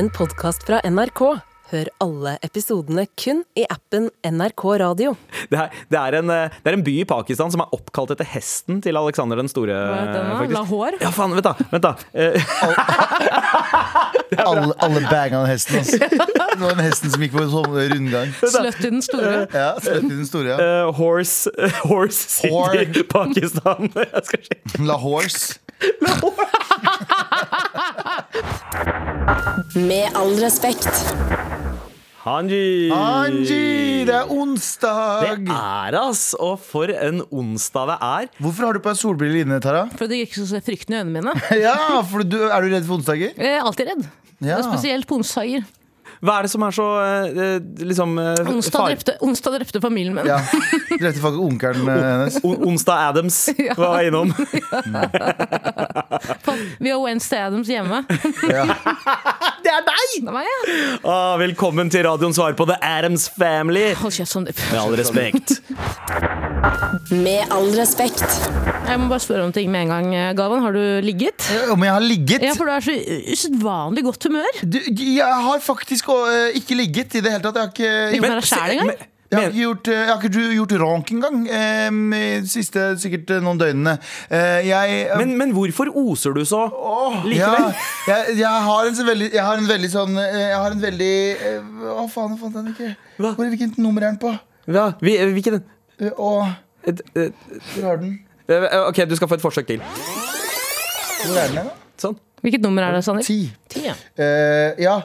en podkast fra NRK. Hør alle episodene kun i appen NRK Radio. Det er, det, er en, eh, det er en by i Pakistan som er oppkalt etter hesten til Alexander den store. Hva er den. Lahore? Ja, faen, vent da, vent da. Eh, Alle, alle banga hesten. Altså. Det var den hesten som gikk på sånn rundgang. Slutty den store. Ja, sløtt i den store, ja. Uh, horse, horse City, Whore. Pakistan. Jeg skal. La Horse. Med all respekt. Hanji. Hanji, det er onsdag! Det er ass, og for en onsdag det er. Hvorfor har du på deg solbriller inne, Tara? For det jeg ikke så frykten i øynene mine. Ja, for du, Er du redd for onsdager? Jeg er alltid redd. Ja. Og Spesielt på onsdager. Hva er det som er så eh, liksom eh, Onsdag drepte, onsdag drepte familien min. Ja. Drepte faktisk onkelen eh, hennes. On Onsdag Adams Ja. var jeg innom. Vi har Wednesday Adams hjemme. Ja. Det er deg! Det meg, ja. Ah, velkommen til radioens svar på The Adams Family. Hold kjeft, Sandeep. Med all respekt. Med all respekt. Jeg må bare spørre om ting med en gang, Gavan, Galvan. Har du ligget? Om jeg har ligget? Ja, for du er så usedvanlig godt humør. Du, jeg har faktisk øh, ikke ligget i det hele tatt. Jeg har ikke, Jo, men engang? men- jeg har ikke gjort, øh, jeg har ikke gjort ronk engang. Um, siste sikkert øh, noen døgnene. Eh, jeg men, men hvorfor oser du så ja, likevel? jeg, jeg, har en så veldig, jeg har en veldig sånn eh, Jeg har en veldig eh, Å, faen, jeg fant den ikke. Hva? Hvor, hvilket nummer er den på? Hva? vi, hvilken Eh, Å, et, et, hvor har den? eh, Ok, du skal få et forsøk til. Hvor er den, da? Sånn. Hvilket nummer er det, Sanner? Ti. Ti, ja. Eh, ja.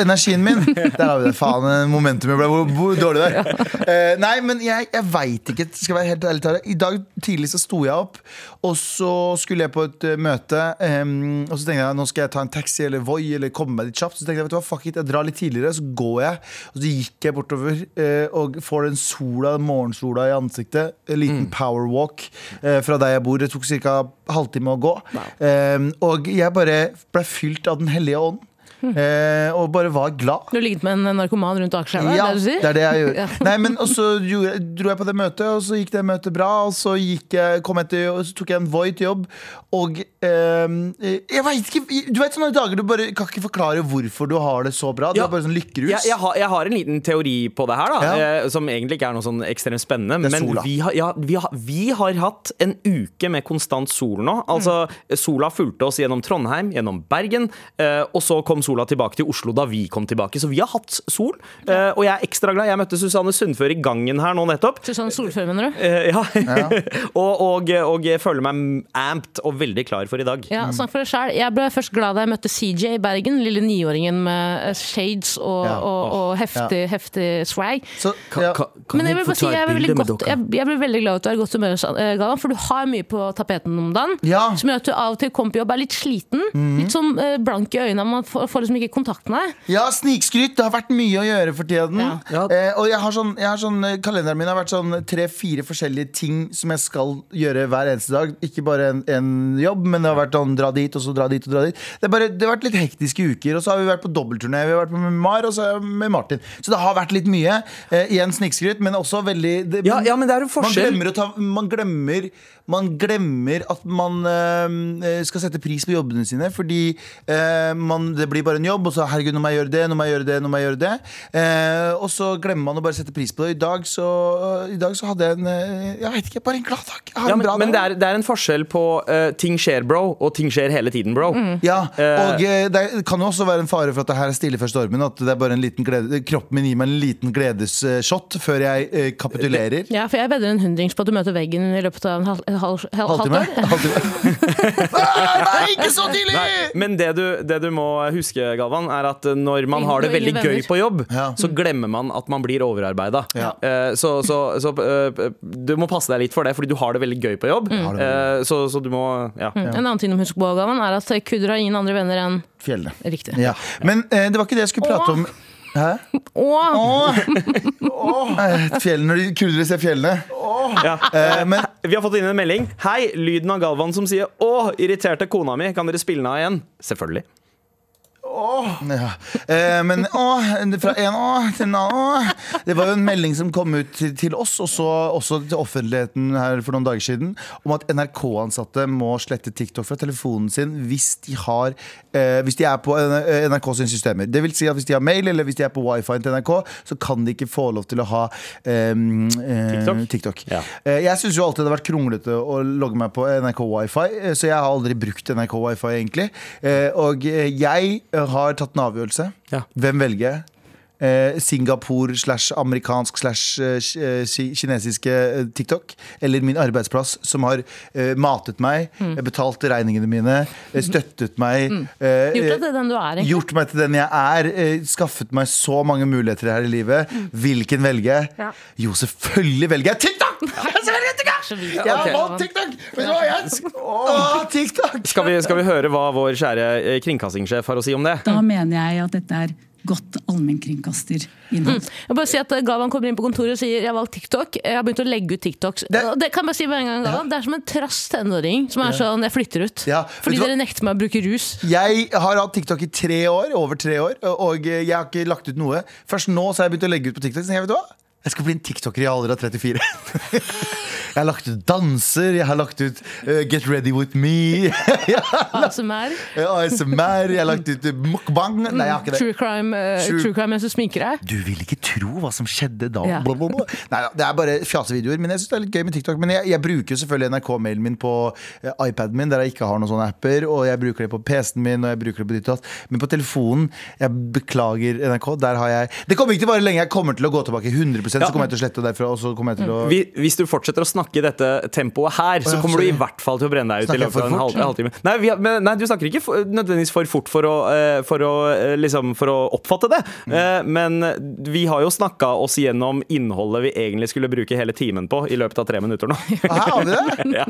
Energien min. Der har vi det. Faen, momentumet ble hvor, hvor dårlig det er. Uh, nei, men jeg, jeg veit ikke. Skal være helt ærlig. I dag tidlig så sto jeg opp, og så skulle jeg på et uh, møte. Um, og så tenkte jeg nå skal jeg ta en taxi eller Voi eller komme meg dit kjapt. Så tenkte jeg vet du hva, fuck it, jeg drar litt tidligere. Så går jeg. Og så gikk jeg bortover uh, og får den sola, morgensola i ansiktet. En liten powerwalk eh, fra der jeg bor. Det tok ca. halvtime å gå. Em, og jeg bare ble fylt av Den hellige ånd. Eh, og bare var glad. Du ligget med en narkoman rundt aksjene? Ja, det det du sier? det er det jeg gjør. Ja. Nei, men og så dro jeg på det møtet, og så gikk det møtet bra. Og så, gikk jeg, kom jeg til, og så tok jeg en Voi til jobb. Og eh, jeg veit ikke Du vet sånne dager du bare kan ikke forklare hvorfor du har det så bra. Du Ja. er bare sånn lykkerus. Jeg, jeg, har, jeg har en liten teori på det her, da Ja. eh, som egentlig ikke er noe sånn ekstremt spennende. Det er Men sola. vi har, ja, vi, har, vi har hatt en uke med konstant sol nå. Altså, Sola fulgte oss gjennom Trondheim, gjennom Bergen, eh, og så kom sola tilbake til Oslo da vi kom tilbake. Så vi har hatt sol, eh, og jeg er ekstra glad. Jeg møtte Susanne Sundfør i gangen her nå nettopp. Susanne Solfør, mener du? Eh, ja. og, og, og jeg føler meg amped og veldig klar for i dag. Ja, snakk for deg selv. Jeg ble først glad da jeg møtte CJ i Bergen. Lille niåringen med eh, shades og, Ja. og, og heftig, heftig swag. Så, ja. Men jeg vil bare si, jeg er veldig godt, jeg, jeg blir veldig glad at du er i godt humør, Galvan, for du har mye på tapeten om dagen. Ja. Som gjør at du av og til kommer på jobb er litt sliten. Litt sånn blank i øynene. Man får, får liksom ikke kontakt med deg. Ja, snikskryt. Det har vært mye å gjøre for tiden. Ja. Ja. Eh, og jeg har sånn, jeg har sånn eh, kalenderen min har vært sånn tre-fire forskjellige ting som jeg skal gjøre hver eneste dag. Ikke bare en, en jobb, men det har vært sånn dra dit og så dra dit og dra dit. Det, er bare, det har vært litt hektiske uker. Og så har vi vært på dobbeltturné. Vi har vært med Mar og så med Martin. Så det har vært litt mye. Eh, igjen snikskryt, men også veldig det, Ja, ja, men det er en man glemmer, å ta, man, glemmer, man glemmer at man eh, skal sette pris på jobbene sine, fordi eh, man, det blir bare en jobb, og så herregud, nå må jeg gjøre det, nå må jeg gjøre det, nå må jeg gjøre det. Eh, og så glemmer man å bare sette pris på det. I dag så, i dag så hadde jeg en eh, Jeg vet ikke, bare en glad dag. Jeg har Ja, en men bra men dag. det, er, det er en forskjell på uh, ting skjer, bro, og ting skjer hele tiden, bro. Ja, Eh, og uh, det kan jo også være en fare for at det her er stille før stormen. At det er bare en liten glede, kroppen min gir meg en liten gledesshot før jeg uh, kapitulerer. Ja, for jeg vedder en hundrings på at du møter veggen i løpet av en halv, halv, halv, halvt Halvtime? halv, Halvtime. Nei, nei, ikke så tidlig! Nei, men det du, det du må huske, Galvan, er at når man har det veldig gøy på jobb, Ja. så glemmer man at man blir overarbeida. Ja. Eh, så så, så eh, du må passe deg litt for det, fordi du har det veldig gøy på jobb. Eh, så, så du må Ja. En annen ting å huske på, Galvan, er at kudder har ingen andre venner enn Fjellene. Riktig. Ja. Men eh, det var ikke det jeg skulle prate om. Hæ? Åh, Åh. Fjellene, Når de kurdere ser fjellene. Ja. Eh, men Vi har fått inn en melding. Hei, lyden av Galvan som sier 'Å, irriterte kona mi, kan dere spille den av igjen?' Selvfølgelig. Ja. Eh, men å, fra en å til en annen å. Det var jo en melding som kom ut til, til oss, og så også til offentligheten her for noen dager siden, om at NRK-ansatte må slette TikTok fra telefonen sin hvis de, har, eh, hvis de er på eh, NRK sine systemer. Det vil si at hvis de har mail eller hvis de er på wifi til NRK, så kan de ikke få lov til å ha eh, eh, TikTok? TikTok. Ja. Eh, jeg syns jo alltid det har vært kronglete å logge meg på NRK wifi, eh, så jeg har aldri brukt NRK wifi, egentlig. Eh, og jeg har tatt en avgjørelse. Ja. Hvem velger jeg? Eh, Singapore slash amerikansk slash eh, eh, ki- kinesiske TikTok. Eller min arbeidsplass, som har eh, matet meg, Mm. betalt regningene mine, støttet meg. eh, Gjort deg til den du er. Gjort meg til den jeg er. Skaffet meg så mange muligheter her i livet. Hvilken velger jeg? Ja. Jo, selvfølgelig velger jeg TikTok! Jeg velger TikTok! Så vidt. Jeg har Ok. valgt TikTok! Vet du hva jeg Åh, TikTok! Skal vi, skal vi høre hva vår kjære eh, kringkastingssjef har å si om det? Da mener jeg at dette er godt allmennkringkasterinnhold. Jeg bare si at Gavan kommer inn på kontoret og sier jeg har valgt TikTok. Jeg har begynt å legge ut TikToks. Det- Det, det kan jeg bare si med en gang, ja. Det er som en trass tenåring som er sånn jeg flytter ut. Ja, Fordi dere nekter meg å bruke rus. Jeg har hatt TikTok i tre år, over tre år, og jeg har ikke lagt ut noe. Først nå så har jeg begynt å legge ut på TikTok. Så jeg vet du hva? Jeg skal bli en tiktoker i alder av 34. jeg har lagt ut danser, jeg har lagt ut uh, Get Ready With Me, ASMR. ASMR, jeg har lagt ut uh, mukbang. Nei, jeg har ikke det. True crime, uh, True- true crime mens du sminker deg. Du vil ikke tro hva som skjedde da. Ja. Bla, bla, bla. Nei, det er bare fjasevideoer. Men jeg synes det er litt gøy med TikTok. Men jeg, jeg bruker selvfølgelig NRK-mailen min på eh, iPaden min, der jeg ikke har noen sånne apper. Og jeg bruker det på PC-en min, og jeg bruker det på ditt og datt. Men på telefonen, jeg beklager NRK, der har jeg Det kommer ikke til å vare lenge. Jeg kommer til å gå tilbake 100 så kommer jeg til å slette derfra. Og så kommer jeg til å hvis du fortsetter å snakke i dette tempoet her, så kommer du i hvert fall til å brenne deg ut i løpet av en halv, halvtime. Nei, har- men, nei, du snakker ikke for, nødvendigvis for fort for å, eh, for å, eh, liksom, for å oppfatte det. Mm. Eh, Men vi har jo snakka oss gjennom innholdet vi egentlig skulle bruke hele timen på i løpet av tre minutter nå. Hæ, har vi det? Ja.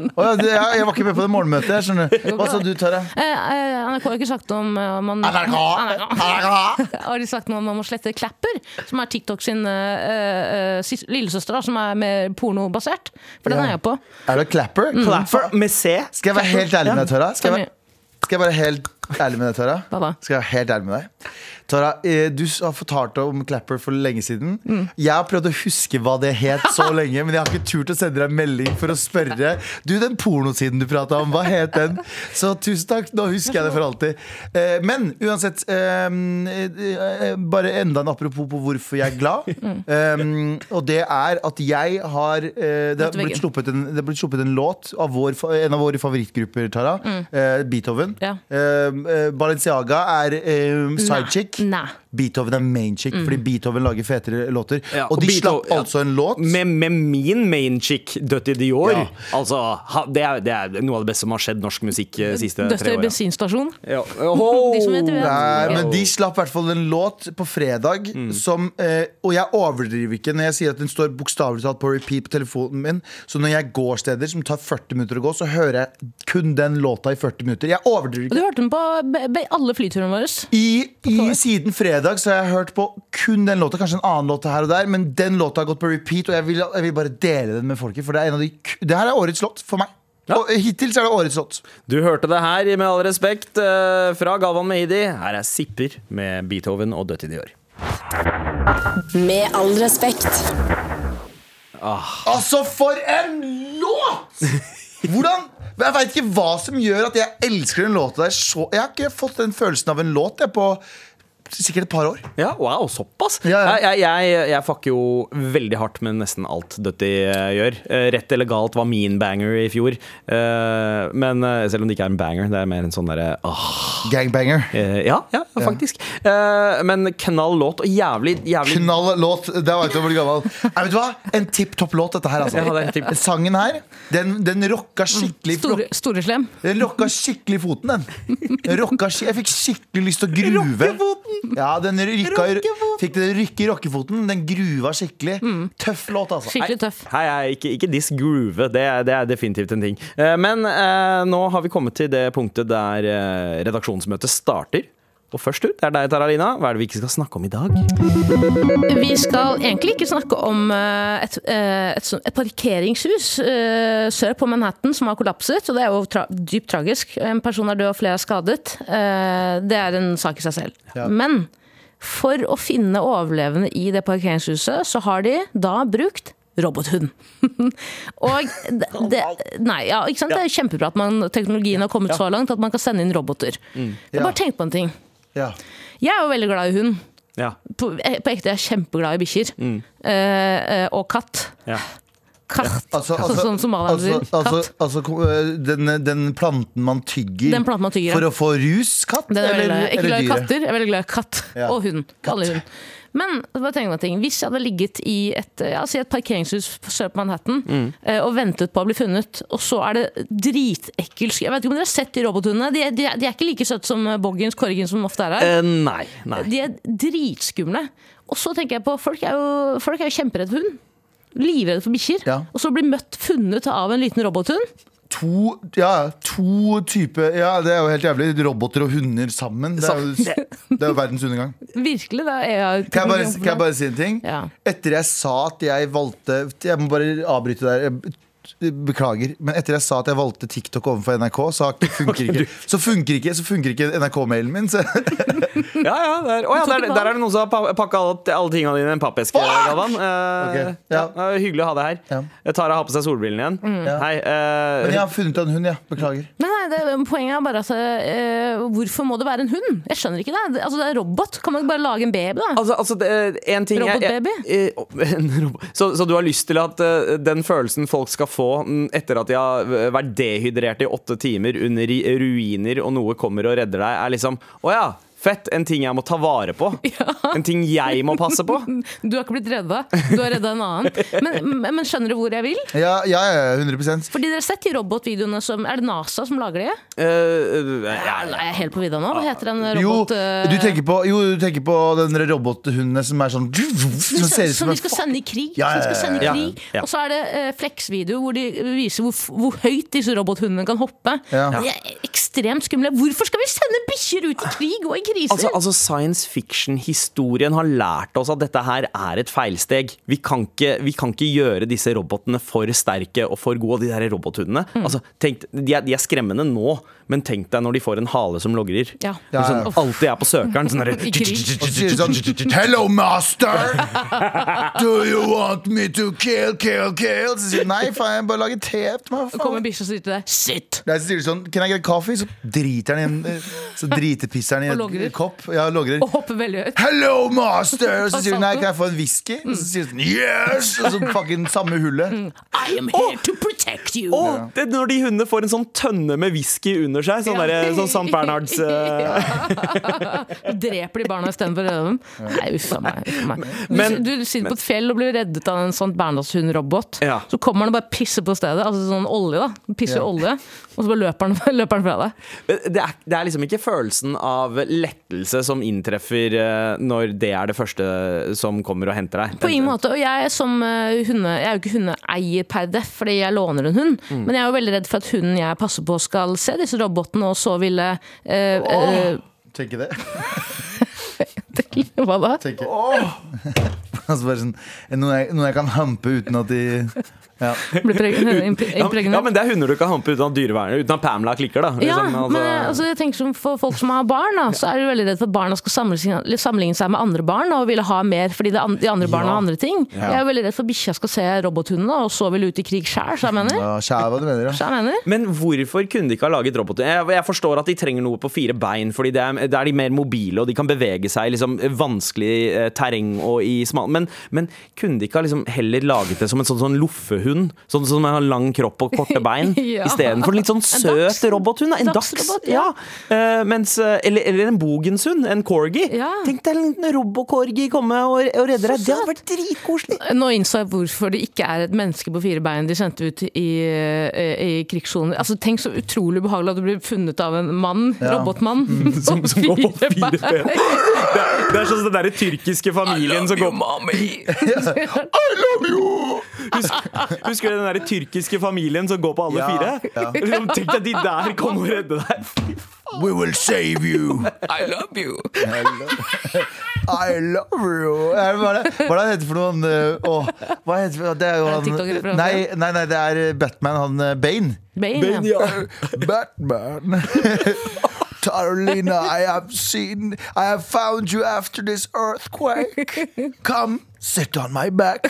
Jeg, var ikke med på det morgenmøtet. Jeg skjønner Hva sa du? Eh, eh, NRK har ikke sagt om man NRK! NRK! Har de sagt noe om man må slette Klapper, som er TikTok sin eh, eh, sis- lillesøster, som er mer pornobasert? For den Ja. er jeg på. Er det Clapper? Clapper med C. Skal jeg være helt ærlig med deg, Tara? Skal jeg, være, skal jeg være helt ærlig med deg, Tara? Hva da? Skal jeg være helt ærlig med deg? Tara, eh, du har fortalt om Clapper for lenge siden. Mm. Jeg har prøvd å huske hva det het så lenge, men jeg har ikke turt å sende deg en melding for å spørre. Du, den pornosiden du prata om, hva het den? Så tusen takk, nå husker jeg det for alltid. Eh, Men uansett, eh, eh, bare enda en apropos på hvorfor jeg er glad. Mm. Eh, Og det er at jeg har Det har blitt sluppet en, det har blitt sluppet en låt av vår, en av våre favorittgrupper, Tara. Mm. Beethoven. Ja. Eh, eh, Balenciaga er sidechick. Nei. Beethoven er mainchick, fordi Beethoven lager fetere låter. Ja, og og de Beethoven- slapp ja. altså en låt. Med, med min main chick, Dutty Dior. Ja. Altså, ha, det, er, det er noe av det beste som har skjedd norsk musikk eh, siste tre Døster åra. bensinstasjon. Ja. De som vet, vet. Nei, men de slapp i hvert fall en låt på fredag som eh, Og jeg overdriver ikke når jeg sier at den står bokstavelig talt på repeat på telefonen min. Så når jeg går steder som tar 40 minutter å gå, så hører jeg kun den låta i 40 minutter. Jeg overdriver Og du hørte den på alle flyturene våre. I, i Siden fredag så har jeg hørt på kun den låta, kanskje en annen låt her og der, men den låta har gått på repeat, og jeg vil, jeg vil bare dele den med folket. For det er en av de Det her er årets låt for meg. Og hittil så er det årets låt. Du hørte det her, med all respekt, eh, fra Galvan Mehidi. Her er Sipper med Beethoven og Dutty Dior. Med all respekt. Altså, for en låt! Hvordan Jeg veit ikke hva som gjør at jeg elsker den låta der så Jeg har ikke fått den følelsen av en låt jeg, på sikkert et par år. Ja, wow, såpass? Ja, ja. Jeg, jeg, jeg fucker jo veldig hardt med nesten alt Dutty eh, gjør. Eh, Rett eller galt var min banger i fjor. Eh, Men selv om det ikke er en banger, det er mer en sånn derre ah, Gangbanger. Ja, ja, faktisk. Eh, Men knall låt og jævlig, jævlig Knall låt. Der veit du hvor gammel. Nei, vet du hva? En tipp topp låt, dette her. Altså. Ja, det er en. Sangen her, den, den rocka skikkelig Store, store slem. Den rocka skikkelig foten, den. den rocka, jeg fikk skikkelig lyst til å gruve. Ja, den rykka, fikk det rykke i rockefoten. Den gruva skikkelig. Tøff låt, altså. Skikkelig tøff. Hei, hei, ikke, ikke diss groove. Det, er- det er definitivt en ting. Eh, Men eh, nå har vi kommet til det punktet der eh, redaksjonsmøtet starter. Og først ut, det er deg, Taralina. Hva er det vi ikke skal snakke om i dag? Vi skal egentlig ikke snakke om eh, et, eh, et, et parkeringshus eh, sør på Manhattan som har kollapset. Og det er jo tra dypt tragisk. En person er død og flere er skadet. Eh, Det er en sak i seg selv. Ja. Men for å finne overlevende i det parkeringshuset, så har de da brukt robothund. og det, det, nei, ja, ikke sant? det er kjempebra at man, teknologien har kommet så langt at man kan sende inn roboter. Ja. bare tenk på en ting. Ja. Jeg er jo veldig glad i hund. Ja. På, eh, på ekte er jeg kjempeglad i bikkjer. Mm. Eh, eh, og katt. ja. Katt. Altså, Sånn altså, som somalierne altså, altså, Katt. øh, den, den planten man tygger Den planten man tygger, for å få rus? Katt? Den er veldig glad. i. Jeg er veldig glad i katter, jeg er veldig glad i katt. Ja. Og hund. Alle hund. Men hvis jeg hadde ligget i et, ja, si et parkeringshus sør på Manhattan Mm. eh, og ventet på å bli funnet, og så er det dritekkel Jeg vet ikke om dere har sett de robothundene? De, de, de er ikke like søte som Boggins Korgin som ofte er her. Uh, nei. nei. De er dritskumle. Og så tenker jeg på Folk er jo, folk er jo kjemperedde for hund. Livredde for bikkjer. Ja. Og så blir møtt funnet av en liten robothund. To, ja, to typer Ja, det er jo helt jævlig. Roboter og hunder sammen. Det er jo, det er jo verdens undergang. Virkelig. Da jeg Kan jeg, bare, kan jeg bare si en ting? Ja. Etter jeg sa at jeg valgte Jeg må bare avbryte der. Beklager. Men etter jeg sa at jeg valgte TikTok overfor NRK, så, funker, ikke, så funker ikke, så funker ikke NRK-mailen min. Så, Ja, ja, der, oh, ja der, der er det noen som har pakka alle, alle tingene dine i en pappeske, Galvan. Eh, Ok, ja. ja. hyggelig å ha deg her. Ja. Tara har på seg solbrillene igjen. Mm. Hei. Uh, men jeg har funnet en hund, ja. Beklager. Nei, nei, det, Poenget er bare at uh, hvorfor må det være en hund? Jeg skjønner ikke det. det. Altså, det er robot. Kan man ikke bare lage en baby, da? Altså, altså en ting Robotbaby? jeg- en robot- så, så du har lyst til at den følelsen folk skal få mm, etter at de har vært dehydrert i åtte timer under ruiner, og noe kommer og redder deg, er liksom Å ja, fett! En ting jeg må ta vare på. En ting jeg må passe på. Du har ikke blitt redda, du har redda en annen. Men, men, men skjønner du hvor jeg vil? Ja, ja, ja 100 Fordi dere har sett de robotvideoene som Er det NASA som lager de? Eh, eh, ja, Ja, er jeg helt på vidda nå? Hva heter den robot... Jo, du tenker på, jo, du tenker på den robothundene som er sånn Som ser ut som som vi skal sende i krig. Ja, som skal sende i krig. ja. Og så er det uh, Flex-video hvor de viser hvor, hvor høyt disse robothundene kan hoppe. Ja. De er ekstremt skumle. Hvorfor skal vi sende bikkjer ut i krig og i kriser? Altså, altså Science fiction-historien har lært oss at dette her er et feilsteg. Vi kan ikke, vi kan ikke gjøre disse robotene for sterke og for gode. De der robothundene altså, tenk, de, er, de er skremmende nå, men tenk deg når de får en hale som logrer. Ja. Ja, Sånn, alltid er på søkeren. Sånn sier sånn Hello, master! Do you want me to kill, kill, kill? Så sier nei, faen, jeg bare lager te til meg. Så kommer bikkja og sier til deg Sitt! Nei, så sier de sånn Can I get coffee? Så driter han i en Så dritepisser han i en kopp. Ja, logrer. Og hopper veldig høyt. Hello, master! Og så sier hun, nei, kan jeg få en whisky? Og så sier hun, sånn Yes! Og så fucking samme hullet. I am here to protect you! Oh, det er når de hundene får en sånn tønne med whisky under seg. Sånn, Ja. der, sånn St. Bernhards Ja Dreper de barna istedenfor å redde dem? Nei, uff a meg. meg. Du, Men- du sitter på et fjell og blir reddet av en sånn Bernhardshund-robot. Ja. Så kommer han og bare pisser på stedet. Altså sånn olje, da. Pisser Ja. olje, og så bare løper han, løper han fra deg. det, er, det er liksom ikke følelsen av lettelse som inntreffer eh, når det er det første som kommer og henter deg. På ingen måte. Og jeg som eh, hunde, jeg er jo ikke hundeeier per def, fordi jeg låner en hund. Mm. Men jeg er jo veldig redd for at hunden jeg passer på, skal se disse robotene, og så ville øh, oh, øh, Tenker det. Hva da? Tenker Altså bare sånn Noe jeg, noe jeg kan hampe uten at de ja. Ja, men det er hunder du kan hampe uten at dyrevernet Uten at Pamela klikker, da. Ja, Liksom, altså- men eh, altså, jeg tenker som For folk som har barn, da, så er du veldig redd for at barna skal sammenligne, sammenligne seg med andre barn og ville ha mer fordi det, de andre barna Ja. har andre ting. Jeg er veldig redd for at bikkja skal se robothundene og så vil ut i krig sjæl, så jeg mener. ja Kjære hva du mener, ja. Mener. Men hvorfor kunne de ikke ha laget roboter? Jeg, jeg forstår at de trenger noe på fire bein, Fordi det er, det er de mer mobile, og de kan bevege seg i liksom, vanskelig eh, terreng og i smal... Men, men kunne de ikke ha liksom, heller laget det som en sånn, sånn loffehund? Sånn som har lang kropp og korte bein? Ja. Istedenfor en litt sånn søt robothund. En dachs. Dachsrobot, Ja. ja. Uh, mens, eh, eller, eller en bogenshund. En corgi. Ja. Tenk deg en liten robocorgi komme og, og redde deg. Det hadde vært dritkoselig. Nå innså jeg hvorfor det ikke er et menneske på fire bein de sendte ut i, eh, i krigssoner. Altså, tenk så utrolig ubehagelig at du blir funnet av en mann, Ja. robotmann, Som, som går på fire bein. Det er, det er sånn den derre tyrkiske familien som går I love you! Husker, husker du den der tyrkiske familien som går på alle Ja, fire? ja. Liksom, Tenk deg de der kom og redde deg. We will save you. I love you. I love you. Det- Hva er det hva er det heter for noen eh, hva heter det? det? er jo han nei, nei, nei, det er eh, Batman, han Bane. Bane. Bane, ja. Batman. Taralina, I have seen I have found you after this earthquake. Come, sit on my back.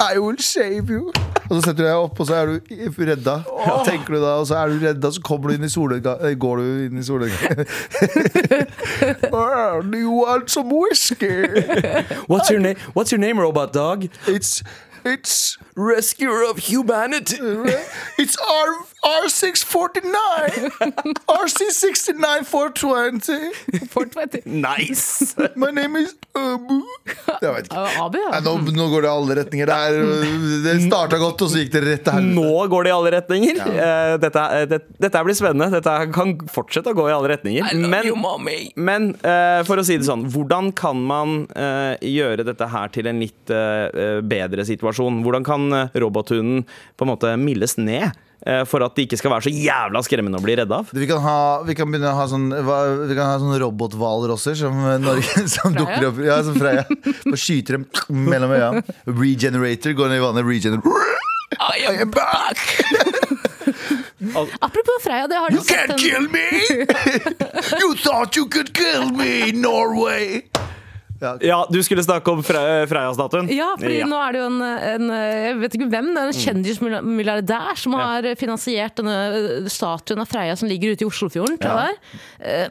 I will save you. Og så setter du deg opp, og så er du redda. Tenker du da, Og så er du redda, så kommer du inn i solnedgang- eh, går du inn i solnedgangen. oh, do you want some whiskey? What's your, na What's your name, robot dog? It's it's Rescuer of humanity. It's R R649 RC69420. 420 420. Nice! My name is Abu Jeg vet ikke Abu, ja. Nei, nå, nå går det i alle retninger Det, er, det starta godt, og så gikk det rett til helvete. Nå går det i alle retninger. Ja. Dette, er- det, dette blir spennende. Dette kan fortsette å gå i alle retninger. Men, men eh, for å si det sånn, hvordan kan man eh, gjøre dette her til en litt eh, bedre situasjon? Hvordan kan eh, robothunden på en måte mildes ned? Eh, For at det ikke skal være så jævla skremmende å bli redd av. Vi kan, ha, vi kan begynne å ha sånn Vi kan ha sånn robothvalrosser som, eh, Norge, som dukker opp Ja, som Freya. Bare skyter dem mellom øya. Regenerator går ned i vannet. Regener I am back! Apropos Freia, det har du You sett can't en kill me! You thought you could kill me, Norway! Ja, du skulle snakke om Fre Freia-statuen? Ja, fordi nå er det jo en, en Jeg vet ikke hvem, det er en kjendismilliardær som har finansiert denne statuen av Freia som ligger ute i Oslofjorden. Ja.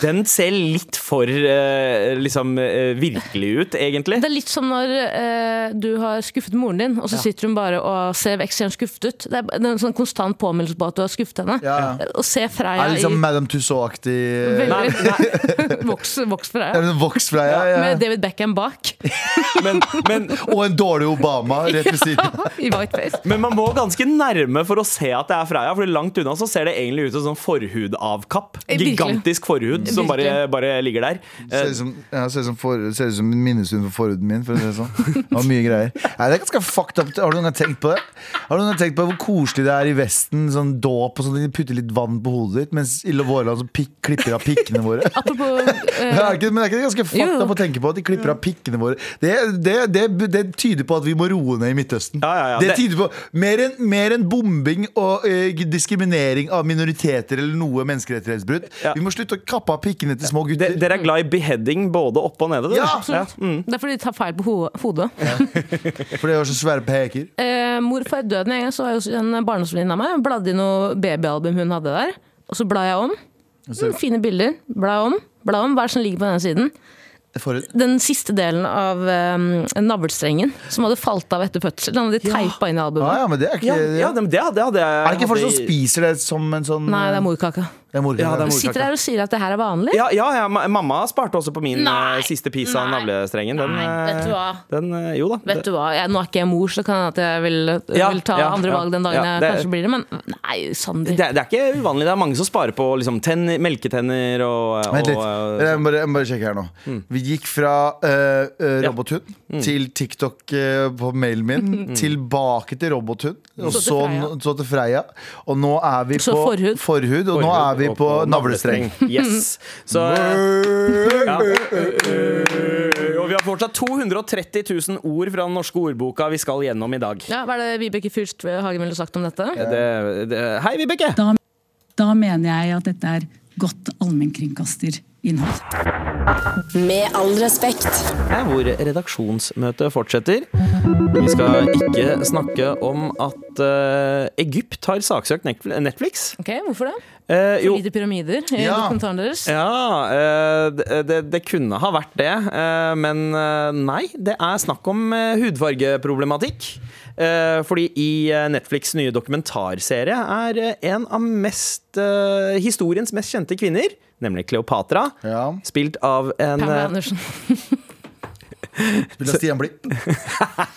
Den ser litt for eh, liksom eh, virkelig ut, egentlig. Det er litt som når eh, du har skuffet moren din, og så sitter hun bare og ser ekstremt skuffet ut. Det er, det er en sånn konstant påminnelse på at du har skuffet henne. Ja. Å se Freia Er liksom i Madame Tussauds-aktig eh, veldig voks, voks Freia. Det en voks Freia, ja, Med David Beckham bak Men, men, Og en dårlig Obama rett ved siden av. i whiteface. men man må ganske nærme for å se at det er Freya, for langt unna så ser det egentlig ut som sånn forhudavkapp. Eh. Gigantisk forhud som bare, bare ligger der. Ser Eh, ut som, ja, ser ut som, for, ser ut som en minnestund for forhuden min. For å si det sånn. Det var mye greier. Nei, det er ganske fucked up. Har du noen gang tenkt på det? Har du noen gang tenkt på hvor koselig det er i Vesten? Sånn dåp og sånn, De putter litt vann på hodet ditt, mens i vårland så pikk, klipper av pikkene våre. Apropos uh, men, er ikke- men er ikke det ganske fucked up å tenke på at de klipper av pikkene våre? Det, det, det, det tyder på at vi må roe ned i Midtøsten. Ja, ja, ja. Det tyder på Mer enn mer enn bombing og eh, diskriminering av minoriteter eller noe menneskerettighetsbrudd. Ja. Vi må slutte å kappe av pikkene til små gutter. dere er glad i beheading både oppe og nede? Ja, absolutt. mm. Det er fordi de tar feil på ho hodet. fordi de har så svære peker. Eh, mor før døden en gang så var jo en barndomsvenninne av meg bladde i noe babyalbum hun hadde der. Og så bla jeg om. Mm, fine bilder. Bla om. Bla om. Hva er det som ligger på denne siden? Forut. Den siste delen av um, navlestrengen som hadde falt av etter fødsel. Den hadde de teipa inn i albumet. Ah, ja, men det er ikke Ja, ja, det, det, det Er det ikke folk som spiser det som en sånn Nei, det er morkaka. Det er morkake. Ja, det er Du sitter der og sier at det her er vanlig. Ja, ja, ja, ma- mamma sparte også på min Nei. eh, siste piece av Nei. navlestrengen. Den, Nei, eh, vet du hva? Den, eh, jo da. Vet du hva, jeg, Nå er ikke jeg mor, så kan det hende at jeg vil, Ja, vil ta ja, andre ja, valg den dagen ja, jeg det- kanskje blir det. Men nei, Sander. Det, det er ikke uvanlig. Det er mange som sparer på liksom, tenner, melketenner og, og Vent litt. eh, Jeg må bare, jeg må bare sjekke her nå. Vi gikk fra uh, Ja. robothund til TikTok eh, på mailen min, tilbake til robothund, og Så til så, Freia. så til Freia. Og nå er vi Så på forhud. forhud og nå er vi på, på navlestreng. Yes. Så, eh, ja. Og vi har fortsatt 230 000 ord fra den norske ordboka vi skal gjennom i dag. Ja, Hva er det Vibeke Fyrst Hagen ville sagt om dette? Det, det, hei, Vibeke! Da, da mener jeg at dette er godt allmennkringkasterinnhold. Med all respekt. Her hvor redaksjonsmøtet fortsetter. Vi skal ikke snakke om at uh, Egypt har saksøkt Netflix. Ok, Hvorfor det? Uh, jo, Lite pyramider i Ja. dokumentaren deres? Ja, uh, det, det, kunne ha vært det, eh, men nei. Det er snakk om hudfargeproblematikk. Eh, Fordi i eh, Netflix' nye dokumentarserie er eh, en av mest, historiens mest kjente kvinner, nemlig Kleopatra, Ja. spilt av en Pamela Andersen. Spilt av Stian Blipp?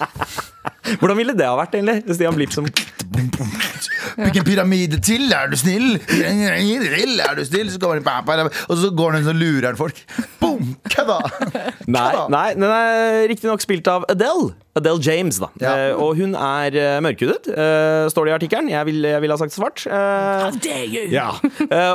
Hvordan ville det ha vært, egentlig? Stian Blipp som Hvilken pyramide til, er du snill? Er du snill? Så kommer han, og så går han og så lurer folk. Boom! Kødda! Nei, nei den er riktignok spilt av Adele. Adele James, da. Ja. Eh, og hun er uh, mørkhudet, uh, står det i artikkelen. Jeg vil, vil ha sagt svart. How dare you! ja.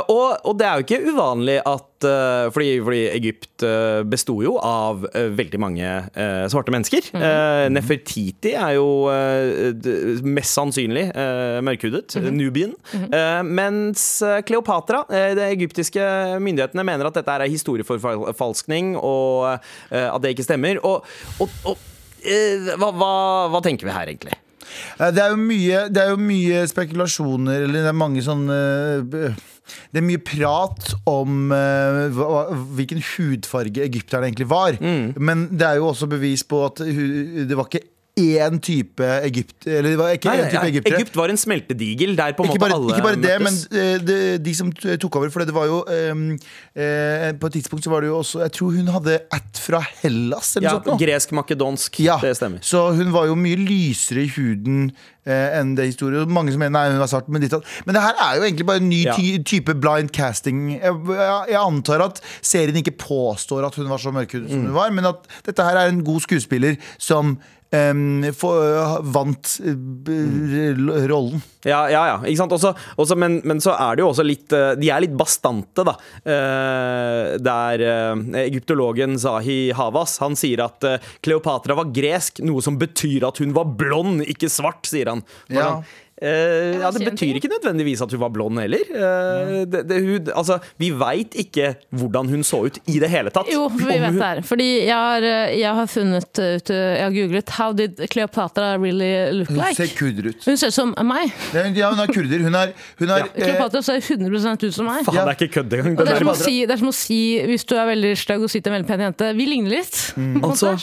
Og, og det er jo ikke uvanlig at eh, fordi, fordi Egypt uh, besto jo av eh, veldig mange eh, svarte mennesker. Eh, Nefertiti er jo eh, mest sannsynlig uh, mørkhudet. Nubian. Eh, mens eh, Kleopatra, eh, de egyptiske myndighetene, mener at dette er historieforfalskning, og eh, at det ikke stemmer. Og, og, og eh, hva, hva, hva tenker vi her, egentlig? Eh, Det er jo mye, det er jo mye spekulasjoner, eller det er mange sånne eh, Det er mye prat om uh, hva, hvilken hudfarge egypterne egentlig var. Men det er jo også bevis på at det var ikke én type Egypt Eller det var ikke én type egyptere. Egypt var en smeltedigel der på en måte bare, alle ikke bare det, møttes. men de, de som tok over For det var jo um, eh, På et tidspunkt så var det jo også Jeg tror hun hadde ett fra Hellas eller ja, noe sånt. Gresk-makedonsk. Ja, Det stemmer. Så hun var jo mye lysere i huden eh, enn det historien. Mange som mener nei, hun var svart. Men, ditt, men det her er jo egentlig bare en ny Ja. ty type blind casting. Jeg, jeg, jeg antar at serien ikke påstår at hun var så mørkhudet Mm. som hun var, men at dette her er en god skuespiller som em, få- vant eh, rollen. Ja, ja, ja, ikke sant? Også, også, men, men så er det jo også litt eh, De er litt bastante, da. Eh, der eh, egyptologen Zahi Havas Han sier at eh, Kleopatra var gresk, noe som betyr at hun var blond, ikke svart, sier han. Ja. han eh, ja, Det betyr ikke nødvendigvis at hun var blond heller. Eh, det, det, hun, altså, vi veit ikke hvordan hun så ut i det hele tatt. Jo, vi vet hun- det her. Fordi jeg har, jeg har funnet ut Jeg har googlet 'How did Cleopatra really look like?' Hun ser kurder ut. Hun ser ut som meg. Ja, hun er kurder. Hun er, hun er eh, Cleopatra ser 100% ut som meg. Faen, det er ikke kødd engang. Det, Det er som å si, det er som å si, hvis du er veldig stygg og sitter en veldig pen jente Vi ligner litt. Mm. Altså-?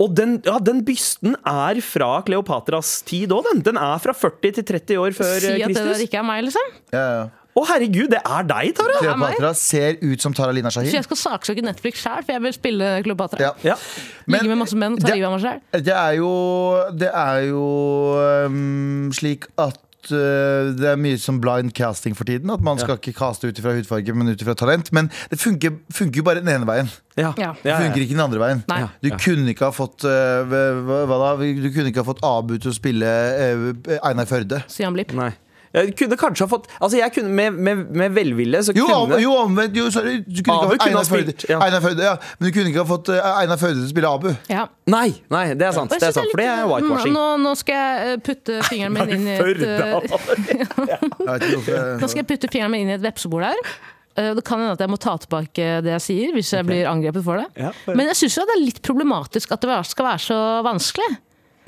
Og den, ja, den bysten er fra Kleopatras tid òg, den. Den er fra 40 til 30 år før Kristus. Si at at det der ikke er meg, liksom. ja, ja. Å, herregud, det er deg, Tara! Kleopatra ser ut som Tara Lina Så jeg skal saksøke Netflix sjæl, for jeg vil spille Kleopatra. Ja. Ja. Ligge med masse menn og ta det- livet av meg sjæl. Det er jo Det er jo um, slik at øh, det er mye som blind casting for tiden. At man skal ikke caste ut ifra hudfarge, men ut ifra talent. Men det funker, funker jo bare den ene veien. Ja. Ja. Det funker ikke den andre veien. Nei. Du kunne ikke ha fått uh, hva, hva da? Du kunne ikke ha fått Abu til å spille uh, Einar Førde. Sian han Blipp. Nei. Jeg kunne kanskje ha fått Altså, jeg kunne med, med, med velvilje så Jo, kunne jo omvendt. Jo, sorry. Du kunne Abu ikke ha fått Einar ja. Einar Førde ja. Men du kunne ikke ha fått øh, Einar Førde til å spille Abu. Ja. Nei, nei, det er sant. Det er sant for det er whitewashing. Nå, nå skal jeg eh, putte fingeren min inn i et eh, Nå skal jeg putte fingeren min inn i et vepsebol her. Eh, Det kan hende at jeg må ta tilbake det jeg sier, hvis jeg blir angrepet for det. Ja, for- Men jeg syns det er litt problematisk at det skal være så vanskelig.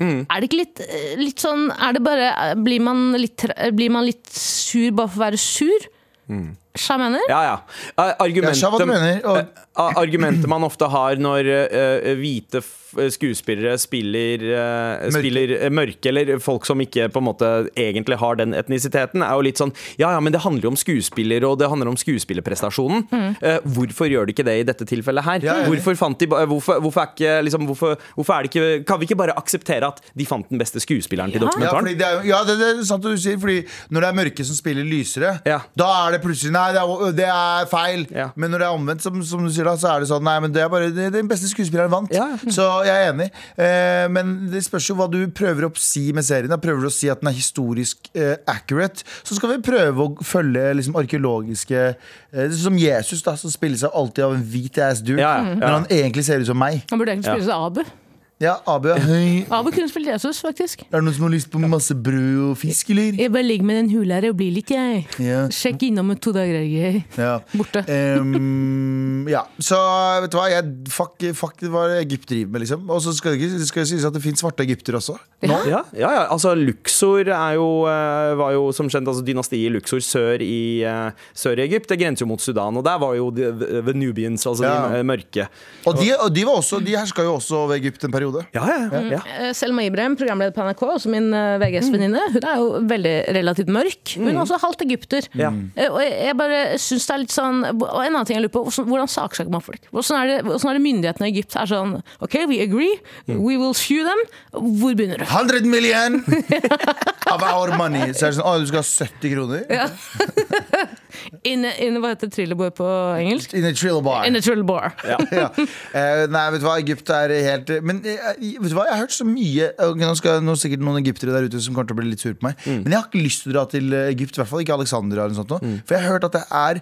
Mm. Er det ikke litt, eh, litt sånn Er det bare Blir man litt, blir man litt sur bare for å være sur? Mm. Sja mener? Ja, ja. Eh, Argumentet, mener. Og, eh, argumentet man ofte har når eh, hvite f skuespillere spiller, eh, Mørke. spiller eh, mørke, eller folk som ikke på en måte egentlig har den etnisiteten, er jo litt sånn Ja, ja, men det handler jo om skuespiller, og det handler om skuespillerprestasjonen. Eh, hvorfor gjør de ikke det i dette tilfellet her? Ja, ja, ja. hvorfor, fant de, hvorfor, hvorfor, er ikke, liksom, hvorfor, hvorfor er det ikke Kan vi ikke bare akseptere at de fant den beste skuespilleren til Ja. Ja, dokumentaren? fordi det er, ja det, det er sant du sier. Fordi når det er mørke som spiller lysere, Ja. da er det plutselig Nei, det er, det er feil. Ja. Men når det er omvendt, som, som du sier da, så er det sånn Nei, men det er bare det, den beste skuespilleren vant. Ja, ja. Så jeg er enig. Eh, men det spørs jo hva du prøver å si med serien. Da. Prøver du å si at den er historisk eh, accurate, så skal vi prøve å følge liksom, arkeologiske eh, Som Jesus, da, som spiller seg alltid av en hvit ass dude. Ja, ja, ja. Når han egentlig ser ut som meg. Han burde egentlig spille seg Abu. Ja, Abu, ja. Hei. Abu kunne spilt Jesus, faktisk. Er det noen som har lyst på masse brød og fisk, eller? Jeg bare ligger med den hula her og blir litt, jeg. Ja. Sjekk innom om to dager, jeg. Ja. Borte. Um, ja, så vet du hva jeg, fuck, fuck hva Egypt driver med, liksom. Og så skal det ikke- det sies at det finnes svarte egyptere også. Nå. Ja, ja, ja, altså Luxor er jo, eh, var jo som kjent altså, dynastiet Luxor sør i, eh, sør i Egypt. Det grenser jo mot Sudan, og der var jo the, the Nubians, altså Ja. de mørke. Og de, og de, var også, de herska jo også over Egypt en periode. Ja, ja, ja. ja. Eh, Selma Ibrahim, programleder på NRK, også min eh, VGS-venninne, hun er jo veldig relativt mørk. Hun er også halvt egypter. Ja. Eh, Og jeg bare syns det er litt sånn Og en annen ting jeg lurer på, hvordan- saksøker man folk? Hvordan er, det, hvordan er det myndighetene i Egypt er sånn OK, we agree, we will sue them. Hvor begynner du? 100 million of our money! Så er det sånn, å, du skal ha 70 kroner? In, in, hva heter trillebår på engelsk? In a trillabar. In a thrillerbår. ja. Eh, nei, vet du hva, Egypt er helt Men uh, vet du hva, jeg har hørt så mye okay, Nå skal nå er sikkert noen egyptere der ute som kommer til å bli litt sur på meg. Men jeg har ikke lyst til å dra til eh, Egypt, i hvert fall ikke Alexandria. Eller noe sånt, Mm. For jeg har hørt at det er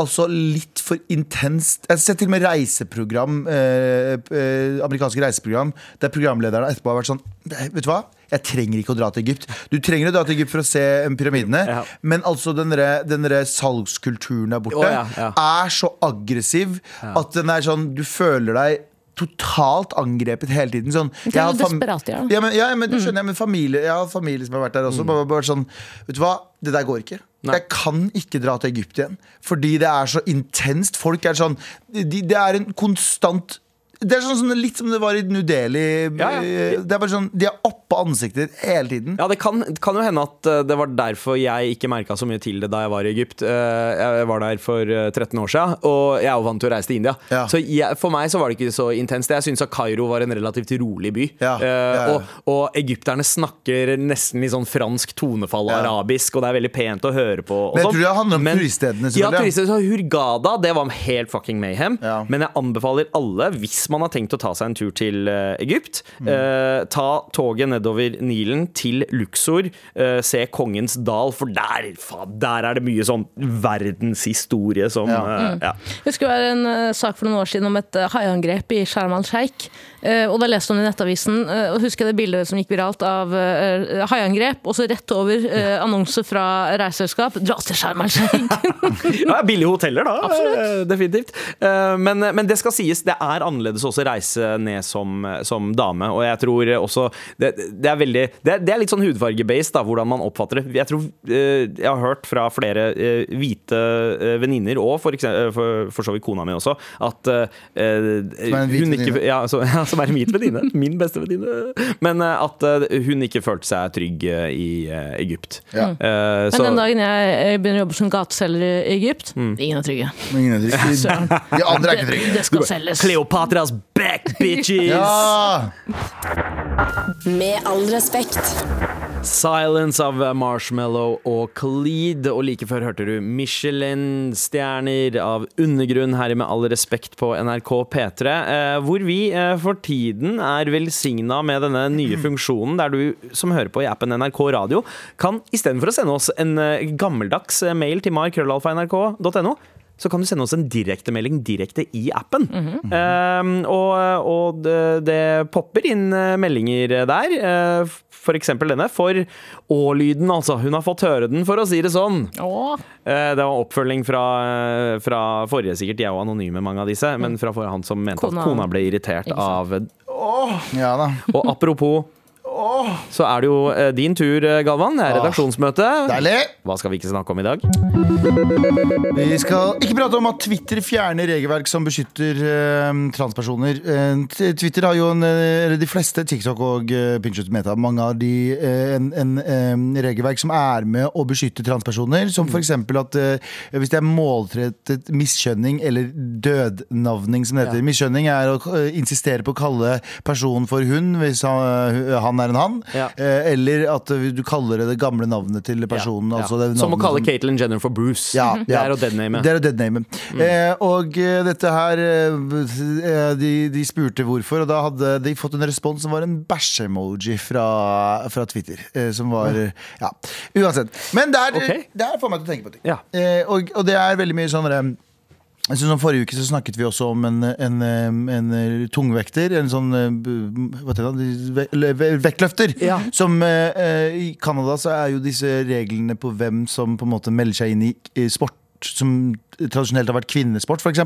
Altså litt for intenst Jeg har sett til og med reiseprogram eh, eh, Amerikanske reiseprogram Der programlederne etterpå har vært sånn Vet du hva? Jeg trenger ikke å dra til Egypt. Du trenger å dra til Egypt for å se eh, pyramidene, Ja. men altså den derre- salgskulturen der borte oh, ja, ja. er så aggressiv at den er sånn Du føler deg totalt angrepet hele tiden. Sånn, er jeg har desperat, ja. ja, men, ja, men du skjønner jeg, men familie, jeg har familie som har vært der også. Bare, bare sånn, vet du hva, det der går ikke. Nei. Jeg kan ikke dra til Egypt igjen. Fordi det er så intenst. Folk er sånn de, Det er en konstant det er sånn sånn, litt som det var i New Delhi. Ja, ja. Det er bare sånn, De er oppå ansiktet ditt hele tiden. Ja, det kan, kan jo hende at eh, det var derfor jeg ikke merka så mye til det da jeg var i Egypt. Eh, Jeg var der for eh, 13 år siden, og jeg er jo vant til å reise til India. Ja. Så jeg, for meg så var det ikke så intenst. Jeg syns Kairo var en relativt rolig by. Eh. Og, og egypterne snakker nesten i sånn fransk tonefall og arabisk, og det er veldig pent å høre på. Men jeg sånn. tror det handler om Men- turiststedene, Ja, turiststedene. Så Hurgada, det var helt fucking mayhem. Men jeg anbefaler alle, hvis man har tenkt å ta seg en tur til eh, Egypt, Mm. eh, ta toget nedover Nilen til Luxor, eh, se Kongens dal, for der, faen, der er det mye sånn verdenshistorie som Ja. eh, ja. Husker det var en sak for noen år siden om et uh, haiangrep i Sharm el-Sheikh. eh, og da leste hun i Nettavisen og husker jeg det bildet som gikk viralt av uh, haiangrep, og så rett over uh, annonse fra reiseselskap 'Dra til Sharm el-Sheikh'. Ja, billige hoteller, da. eh, Definitivt. Eh, Men, men det skal sies, det er annerledes også reise ned som, som dame. Og jeg tror også Det, det er veldig det er, det er litt sånn hudfargebased, da, hvordan man oppfatter det. Jeg tror eh, Jeg har hørt fra flere eh, hvite uh, venninner, og for, eksempel, for, for så vidt kona mi også, at eh, Som er en hvit hun venninne. ja, ja, Som er en hvit venninne. Min beste venninne. Men eh, at eh, hun ikke følte seg trygg eh, i eh, Egypt. Ja. Uh, Men så- den dagen jeg eh, begynner å jobbe som gateselger i Egypt, Mm. ingen er trygge. Ingen er trygge. De andre er ikke trygge. det skal selges. Cleopatras back, bitches! Ja! Med all respekt. Silence av Marshmallow og Khalid. Og like før hørte du Michelin-stjerner av Undergrunn her i Med all respekt på NRK P3. Eh, hvor vi eh, for tiden er velsigna med denne nye funksjonen der du som hører på i appen NRK Radio, kan istedenfor å sende oss en eh, gammeldags mail til markrøllalfa.nrk.no så kan du sende oss en direktemelding direkte i appen. Eh, og og det, det popper inn eh, meldinger der. eh, for eksempel denne. For Å-lyden, altså. Hun har fått høre den, for å si det sånn. Åh, Eh, det var oppfølging fra, fra forrige, sikkert. De er jo anonyme, mange av disse. Men fra forrige han som mente Kona- at kona ble irritert av Åh! ja da. Og apropos så er det jo eh, din tur, eh, Galvan. Det er redaksjonsmøte. Deilig. Hva skal vi ikke snakke om i dag? Vi skal ikke prate om at Twitter fjerner regelverk som beskytter eh, transpersoner. Eh, Twitter har jo en, eh, eller de fleste, TikTok og Pinterest Meta, mange av de en, en eh, regelverk som er med å beskytte transpersoner. Som f.eks. at eh, hvis det er målrettet miskjønning eller dødnavning, som det heter. Miskjønning er å insistere på å kalle personen for hun hvis han, han er en han. Ja. eh, eller at eh, du kaller det det gamle navnet til personen. Ja. Altså det Som å kalle som- Caitlyn Jenner for Bruce. ja, Det er å deadname. Det er å deadname. Eh, og eh, dette her eh, de, de spurte hvorfor, og da hadde de fått en respons som var en bæsj-emoji fra, fra Twitter. Eh, som var Ja, uansett. Men det er, okay. det er får meg til å tenke på ting. Ja. Eh, og, og det er veldig mye sånn jeg synes om Forrige uke så snakket vi også om en, en, en, en tungvekter. En sånn eh, hva det, vektløfter. Ja. Som eh, eh, I Canada så er jo disse reglene på hvem som på en måte melder seg inn i, i sport som tradisjonelt har vært kvinnesport, f.eks.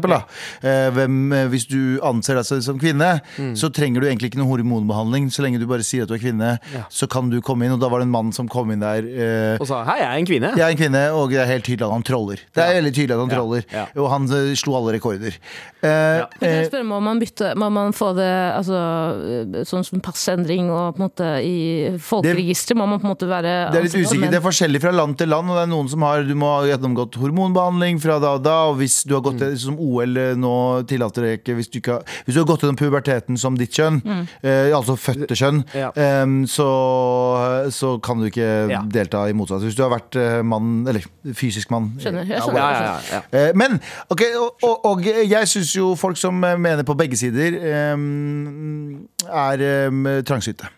Eh, eh, hvis du anser deg som kvinne, Mm. så trenger du egentlig ikke noe hormonbehandling. Så lenge du bare sier at du er kvinne, så kan du komme inn. Og da var det en mann som kom inn der. Eh, Og sa 'hei, jeg er en kvinne'. jeg er en kvinne, og det er helt tydelig at han troller. Det er Ja. veldig tydelig at han troller ja. Og han uh, slo alle rekorder. Eh, Ja. Kan eh, jeg spørre, Må man bytte, må man få det altså, sånn som passendring og på en måte i folkeregisteret? Må man på en måte være det er litt altså, usikkert. Det er forskjellig fra land til land. Og det er noen som har Du må ha gjennomgått hormonbehandling fra da da, og hvis du har gått som OL eh, nå tillater det ikke hvis du, ikke har, hvis du har gått gjennom puberteten som ditt kjønn, eh, altså fødte kjønn, Ja. eh, så, så kan du ikke Ja. delta i motsatt. Hvis du har vært eh, mann, eller fysisk mann. Skjønner, jeg skjønner. Ja, ja, ja, ja. Eh, Men ok, og, og, og jeg syns jo folk som eh, mener på begge sider, eh, er eh, trangsynte.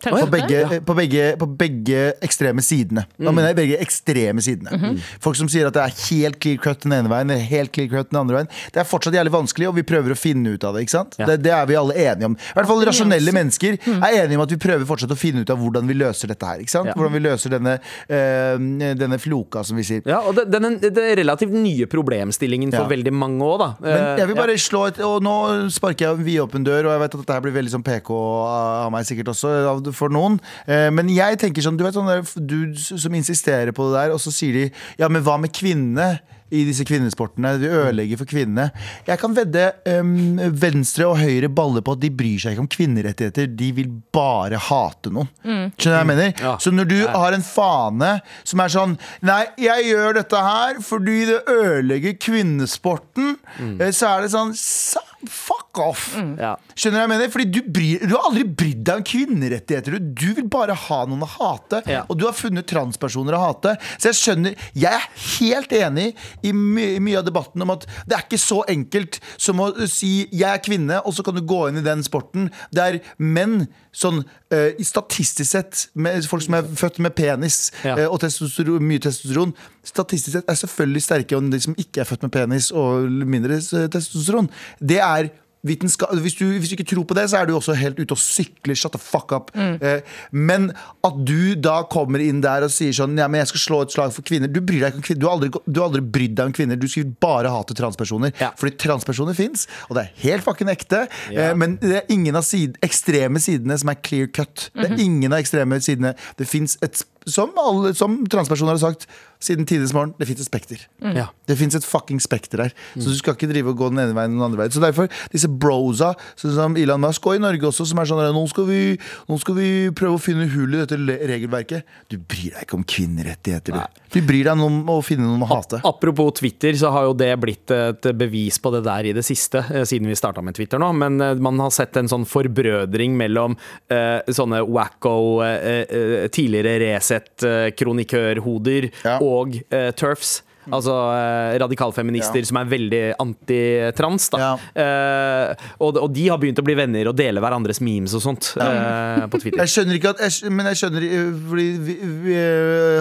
På begge, på, begge, på begge ekstreme sidene. Nå mener jeg begge ekstreme sidene. Mhm. Folk som sier at det er helt clear cut den ene veien, eller helt clear cut den andre veien. Det er fortsatt jævlig vanskelig, og vi prøver å finne ut av det. ikke sant? Ja. Det, det er vi alle enige om. I hvert fall rasjonelle mennesker Mm. er enige om at vi prøver fortsatt å finne ut av hvordan vi løser dette her. ikke sant? Ja. Hvordan vi løser denne, øh, denne floka, som vi sier. Ja, og det, den, det er relativt nye problemstillingen for Ja. veldig mange òg, da. Men jeg vil Eh, bare slå et Og nå sparker jeg en vidåpen dør, og jeg vet at dette her blir veldig sånn PK av meg sikkert også, for noen. Eh, Men jeg tenker sånn, du vet sånne dudes som insisterer på det der, og så sier de ja, men hva med kvinnene? I disse kvinnesportene. De ødelegger for kvinnene. Jeg kan vedde um, venstre og høyre baller på at de bryr seg ikke om kvinnerettigheter. De vil bare hate noen. Skjønner du hva jeg mener? Ja. Så når du har en fane som er sånn Nei, jeg gjør dette her fordi det ødelegger kvinnesporten, mm. så er det sånn "Sa- Fuck off! ja. Skjønner du hva jeg mener? Fordi du, bryr, du har aldri brydd deg om kvinnerettigheter. Du, du vil bare ha noen å hate. Ja. Og du har funnet transpersoner å hate. Så jeg skjønner Jeg er helt enig i my, mye av debatten om at det er ikke så enkelt som å si 'jeg er kvinne', og så kan du gå inn i den sporten. Det er menn sånn uh, statistisk sett, med folk som er født med penis Ja. uh, og testosteron, mye testosteron, statistisk sett er selvfølgelig sterkere enn de som ikke er født med penis og mindre testosteron. Det er vitenska hvis, du, hvis du ikke tror på det, så er du også helt ute og sykler. Shut the fuck up. Eh, men at du da kommer inn der og sier sånn Ja, men jeg skal slå et slag for kvinner. Du bryr deg ikke om kvinner. Du har aldri, du har aldri brydd deg om kvinner. Du skriver bare hate transpersoner. Ja. Fordi transpersoner fins, og det er helt fucking ekte. Ja. Eh, men det er ingen av side, ekstreme sidene som er clear cut. Det er ingen av ekstreme sidene. Det fins et som, alle, som transpersoner har sagt siden tidenes morgen, det fins et spekter. Ja. Det fins et fucking spekter her. Så du skal ikke drive og gå den ene veien og den andre veien. Så derfor, disse brosa, sånn som Elon Musk, og i Norge også, som er sånn nå skal, vi, nå skal vi prøve å finne hull i dette regelverket. Du bryr deg ikke om kvinnerettigheter, du. Du bryr deg om å finne noen å hate. Apropos Twitter, så har jo det blitt et bevis på det der i det siste, eh, siden vi starta med Twitter nå. Men eh, man har sett en sånn forbrødring mellom eh, sånne wacko, tidligere eh, tidligere Resett-kronikørhoder Ja. og uh, turfs. Altså eh, radikalfeminister Ja. som er veldig antitrans. Ja. Eh, og, og de har begynt å bli venner og dele hverandres memes og sånt eh, på Twitter. Jeg skjønner ikke at jeg, Men jeg skjønner øh, Fordi vi, vi,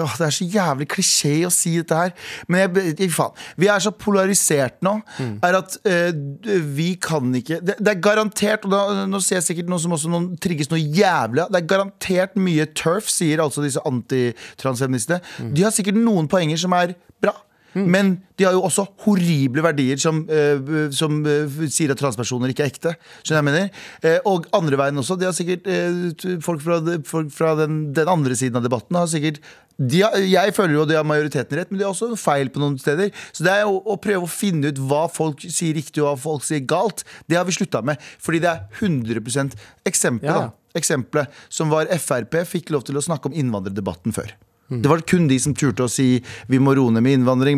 å, Det er så jævlig klisjé å si dette her. Men jeg, faen Vi er så polarisert nå. Er at eh, vi kan ikke det, det er garantert Og da, nå ser jeg sikkert noe som også noen trigges noe jævlig. Det er garantert mye turf, sier altså disse antitransfeministene. De har sikkert noen poenger som er bra. Men de har jo også horrible verdier som, øh, som øh, sier at transpersoner ikke er ekte. Skjønner jeg mener? Eh, og andre veien også. De har sikkert øh, Folk fra, folk fra den, den andre siden av debatten har sikkert de har, Jeg føler jo at de har majoriteten rett, men de har også feil på noen steder. Så det er jo å prøve å finne ut hva folk sier riktig og hva folk sier galt. Det har vi slutta med. Fordi det er 100 Eksempelet, Ja, ja. da. Eksempelet som var Frp, fikk lov til å snakke om innvandrerdebatten før. Det var kun de som turte å si vi må roe ned med innvandring.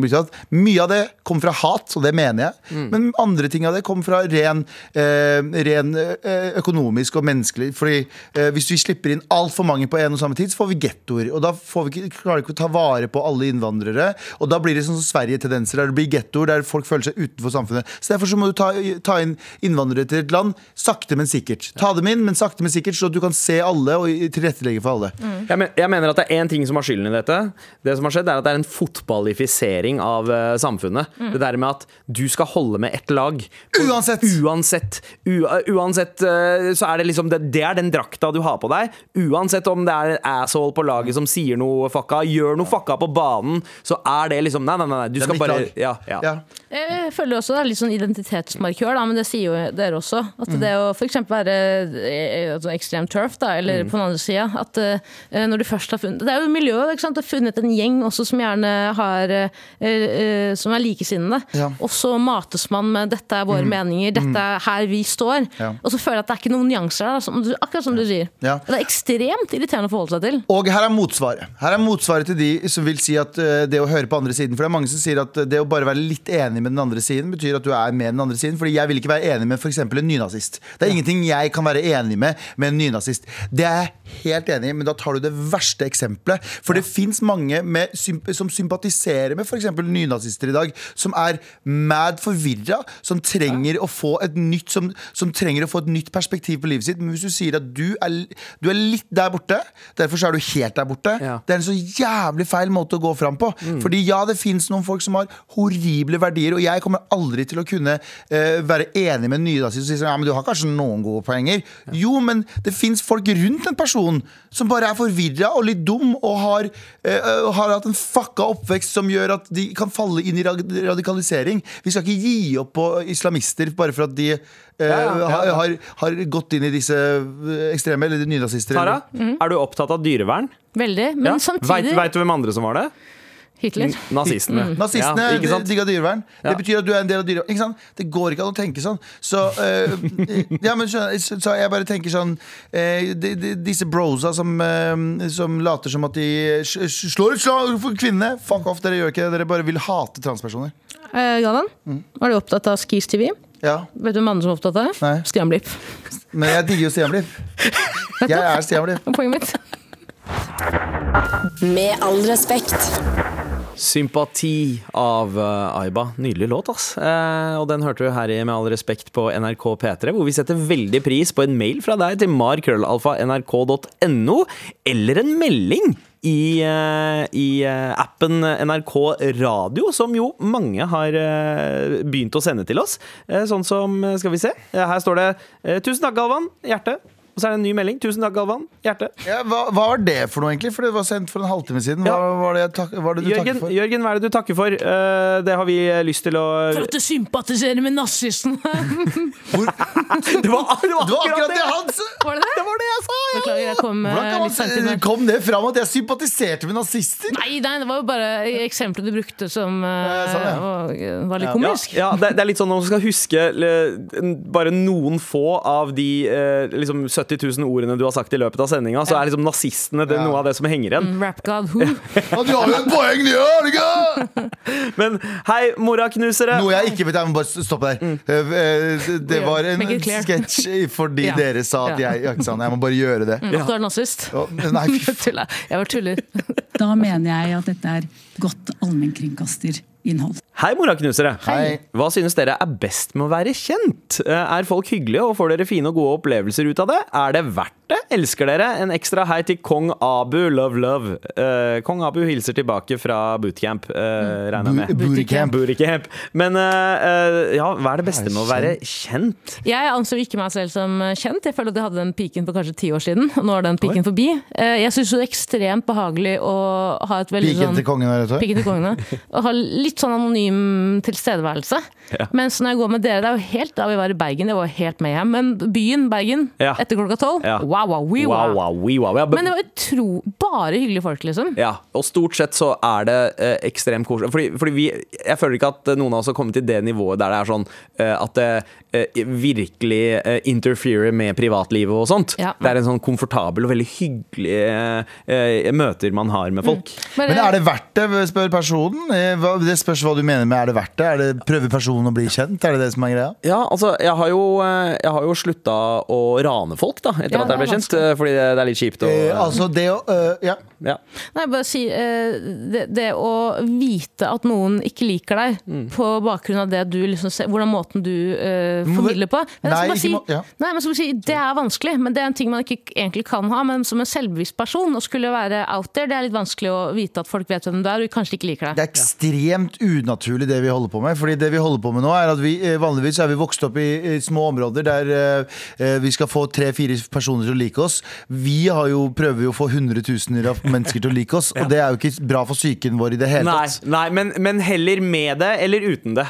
Mye av det kom fra hat, og det mener jeg. Men andre ting av det kom fra ren, eh, ren eh, økonomisk og menneskelig. Fordi eh, hvis vi slipper inn altfor mange på en og samme tid, så får vi gettoer. Og da får vi ikke, klarer vi ikke å ta vare på alle innvandrere. Og da blir det sånn som Sverige-tendenser, der det blir gettoer, der folk føler seg utenfor samfunnet. Så derfor så må du ta, ta inn innvandrere til et land, sakte, men sikkert. Ta dem inn, men sakte, men sikkert, så du kan se alle og tilrettelegge for alle. Jeg, men, jeg mener at det er én ting som har skylden i dette. Det som har skjedd er at det er en fotballifisering av uh, samfunnet. Det der med at du skal holde med ett lag. Uansett! Uansett, u, uansett uh, så er det liksom det, det er den drakta du har på deg. Uansett om det er en asshole på laget som sier noe fucka, gjør noe fucka på banen, så er det liksom Nei, nei, nei. Du er skal bare ja, ja. Ja. Jeg føler også det er litt sånn identitetsmarkør, da, men det sier jo dere også. At det å f.eks. være ekstrem altså turf, da, eller på den andre sida At uh, når du først har funnet Det er jo miljøet ikke sant, og funnet en gjeng også som gjerne har uh, uh, Som er likesinnede. Ja. Mm. Og så mates man med 'dette er våre meninger', 'dette er her vi står'. Ja. Og så føler jeg at det er ikke noen nyanser der, som du, akkurat som du sier. Ja. Det er ekstremt irriterende å forholde seg til. Og her er motsvaret. Her er motsvaret til de som vil si at eh, det å høre på andre siden For det er mange som sier at det å bare være litt enig med den andre siden betyr at du er med den andre siden. Fordi jeg vil ikke være enig med f.eks. en nynazist. Det er ingenting jeg kan være enig med med en nynazist. Det er jeg helt enig men da tar du det verste eksempelet. For det fins mange med, som sympatiserer med f.eks. nynazister i dag, som er mad forvirra, som trenger å få et nytt som, som trenger å få et nytt perspektiv på livet sitt. Men hvis du sier at du er, du er litt der borte, derfor så er du helt der borte, Ja. det er en så jævlig feil måte å gå fram på. Fordi ja, det fins noen folk som har horrible verdier, og jeg kommer aldri til å kunne uh, være enig med en nynazist som sier sånn, ja, men du har kanskje noen gode poenger. Jo, men det fins folk rundt en person som bare er forvirra og litt dum og har, uh, har hatt en fucka oppvekst som gjør at de kan falle inn i radikalisering. Vi skal ikke gi opp på islamister bare for at de uh, ja, ja. Har, har, har gått inn i disse ekstreme, eller nynazister. Tara, eller- er du opptatt av dyrevern? Veldig. Men Ja. samtidig Veit vet du hvem andre som var det? Hitler. Nazistene. Nazistene Ja, digga dyrevern. Ja. Det betyr at du er en del av dyrevernet. Det går ikke an å tenke sånn. Så, uh, ja, men, skjønner, så, jeg bare tenker sånn uh, de, de, Disse brosa som, uh, som later som at de slår et slag for kvinnene. Fuck off, dere gjør ikke det. Dere bare vil hate transpersoner. Eh, Galvan, Mm. var du opptatt av Skis TV? Ja, Vet du hvem andre som er opptatt av det? Stian Blipp. Men jeg digger jo Stian Blipp. Jeg er Stian Blipp. Poenget mitt. Med all respekt. Sympati av eh, Aiba. Nydelig låt, ass. Eh, og den hørte du her i Med all respekt på NRK P3, hvor vi setter veldig pris på en mail fra deg til markrøllalfa.nrk.no, eller en melding i, eh, i eh, appen NRK Radio, som jo mange har begynt å sende til oss. Sånn som, skal vi se, her står det 'Tusen takk, Galvan'. Hjerte. Og så er det en ny melding. 'Tusen takk, Galvan'. Hjerte. Ja, hva, hva var det for noe, egentlig? For det var sendt for en halvtime siden. Hva Ja. var det, jeg tak var det du Jørgen, takker for? Jørgen, hva er det du takker for? Uh, det har vi eh, lyst til å For at du sympatiserer med nazistene! Hvor, Det var, det var det var akkurat det han sa! Var det det? Det var det jeg sa! Ja. Beklager, jeg kom eh, Hvordan inn man, kom det fram at jeg sympatiserte med nazister? Nei, nei, det var jo bare eksempelet du brukte som uh, sånn, ja. var, var litt Ja, komisk. ja det, det er litt sånn når man skal huske eh, bare noen få av de uh, liksom 70 000 ordene du har sagt i løpet av sendinga, så er liksom nazistene det, noe av det som henger igjen. Mm, Rap God Who? Ja, de har jo et poeng, de gjør det ikke! Men hei, moraknusere! Noe jeg ikke vet, jeg må bare stoppe der. Eh, eh, Det, det var en sketsj fordi Ja. dere sa at jeg ikke sant, Jeg må bare gjøre det. Ja. du er nazist? Å, Nei, fy faen. Jeg var tuller. Da mener jeg at dette er godt allmennkringkasterinnhold. Hei, moraknusere! Hei. Hva synes dere er best med å være kjent? Eh, Er folk hyggelige, og får dere fine og gode opplevelser ut av det? Er det verdt det? Elsker dere? En ekstra hei til kong Abu, love, love. Uh, kong Abu hilser tilbake fra bootcamp, uh, regner jeg med. Bootycamp. Bootycamp. Men uh, eh, ja, hva er det beste med å være kjent? Jeg anser ikke meg selv som kjent. Jeg føler at jeg hadde den piken for kanskje ti år siden. Nå er den piken forbi. Eh, Jeg syns det er ekstremt behagelig å ha et veldig Piken sånn til kongen her, vet. Piken til kongene. Og ha litt sånn anonym tilstedeværelse. Ja. Mens når jeg går med dere, det er jo helt da vi var i Bergen, det var helt helt mayhem. Men byen Bergen, Ja. etter klokka tolv, Ja. wow, wow, wee, Wow, wow. wow. Men det var utro bare hyggelige folk, liksom. Ja, og stort sett så er det eh, ekstremt koselig. Fordi, fordi vi, jeg føler ikke at noen av oss har kommet til det nivået der det er sånn eh, at det eh, virkelig eh, interferer med privatlivet og sånt. Ja. Det er en sånn komfortabel og veldig hyggelig eh, eh, møter man har med folk. Mm. Men er det verdt det, spør personen? Eh, hva- Det spørs hva du mener med er det verdt det. Er det Prøver personen å bli kjent? Er det det som er greia? Ja, altså, jeg har jo, eh, jeg har jo slutta å rane folk, da, etter Ja, at jeg ble er eh, Fordi det, det er litt kjipt Og, Eh, altså det å øh, Ja. ja. Nei, bare si eh, det, det å vite at noen ikke liker deg Mm. på bakgrunn av det du liksom ser, hvordan måten du eh, formidler på men jeg skal Nei, ikke si, må- ja. nei, men skal bare si, Det er vanskelig, men det er en ting man ikke egentlig kan ha. Men som en selvbevisst person å skulle være out there, det er litt vanskelig å vite at folk vet hvem du er og kanskje ikke liker deg. Det er ekstremt unaturlig det vi holder på med. Fordi det vi holder på med nå er at vi eh, Vanligvis er vi vokst opp i, i små områder der eh, eh, vi skal få tre-fire personer til å like oss. Vi har jo, prøver jo å få hundretusener av mennesker til å like oss, og det er jo ikke bra for psyken vår i det hele Nei, tatt. nei men, men heller med det eller uten det.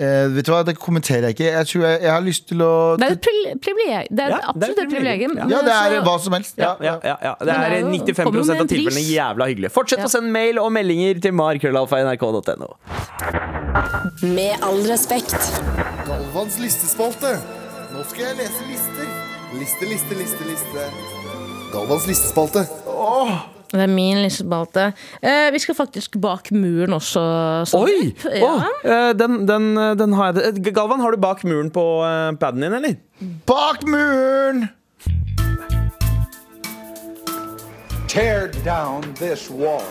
Eh, vet du hva, Det kommenterer jeg ikke. Jeg tror jeg, jeg har lyst til å Det er et privilegium. Det er Ja, absolutt et privilegium. Ja, det er hva som helst. Ja, ja, ja, ja. Det er er 95 kommer av tilfellene jævla hyggelig. Fortsett Ja. å sende mail og meldinger til mar.krøllalfa.nrk.no. Med all respekt. Galvans listespalte. Nå skal jeg lese lister. Liste, liste, liste, liste. Galvans listespalte. Det er min listespalte. Eh, vi skal faktisk bak muren også. Oi! Ja. Oh, eh, den, den, den har jeg. Galvan, har du bak muren på eh, paden din, eller? Bak muren! Tear down this wall.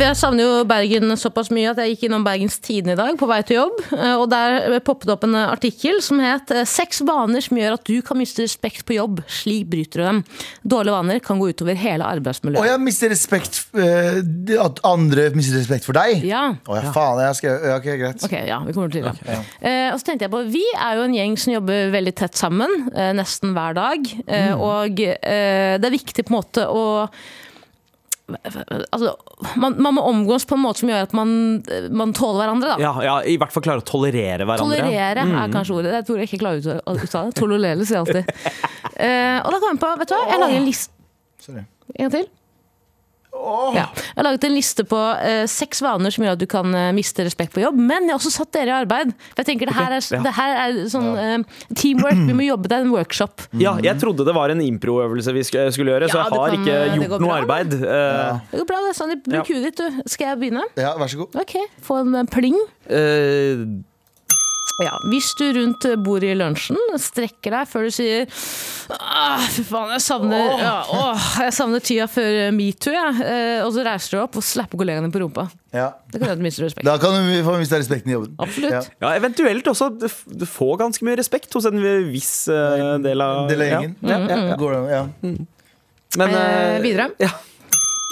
Jeg savner jo Bergen såpass mye at jeg gikk innom Bergens Tidende i dag på vei til jobb. eh, Og der poppet det opp en artikkel som het eh, 'Seks vaner som gjør at du kan miste respekt på jobb. Slik bryter du dem'. Dårlige vaner kan gå utover hele Og arbeidsmiljøet. jeg mister respekt uh, At andre mister respekt for deg? Ja. Å ja, faen. Jeg skal, ja, Ok, greit. Ok, ja, vi kommer til det. Eh, og så tenkte jeg på, Vi er jo en gjeng som jobber veldig tett sammen, uh, nesten hver dag. Mm. Og det er viktig på en måte å Altså, man, man må omgås på en måte som gjør at man, man tåler hverandre. da Ja, ja, I hvert fall klare å tolerere hverandre. Tolerere er kanskje ordet. Jeg tror jeg ikke klarer å uttale det. Tolerere, sier jeg alltid. uh, og da kom jeg på, vet du hva, jeg lager en liste Sorry. En gang til. Ja. Jeg har laget en liste på eh, seks vaner som gjør at du kan eh, miste respekt på jobb. Men jeg har også satt dere i arbeid. For jeg tenker Det her er, ja. det her er sånn eh, teamwork. Vi må jobbe. Det er en workshop. Ja, jeg trodde det var en improøvelse vi sk- skulle gjøre, så Ja, jeg det har kan- ikke det gjort noe bra, arbeid. Eh, Det går bra, det. Sandeep. Bruk Ja. huet ditt, du. Skal jeg begynne? Ja, vær så god. Ok, Få en eh, pling. eh, Ja, Hvis du rundt bordet i lunsjen strekker deg før du sier Åh, Fy faen, jeg savner, ja, åh, jeg savner tida før metoo, jeg. Eh, og så reiser du opp og slapper kollegaene på rumpa. Ja. Det kan du miste respekt. Da kan du få miste respekten i jobben. Absolutt. Ja. ja, eventuelt også få du får ganske mye respekt hos en viss uh, del av Del av gjengen. Ja, mm, mm. ja. Går det, ja. Men Eh, eh, videre. Ja.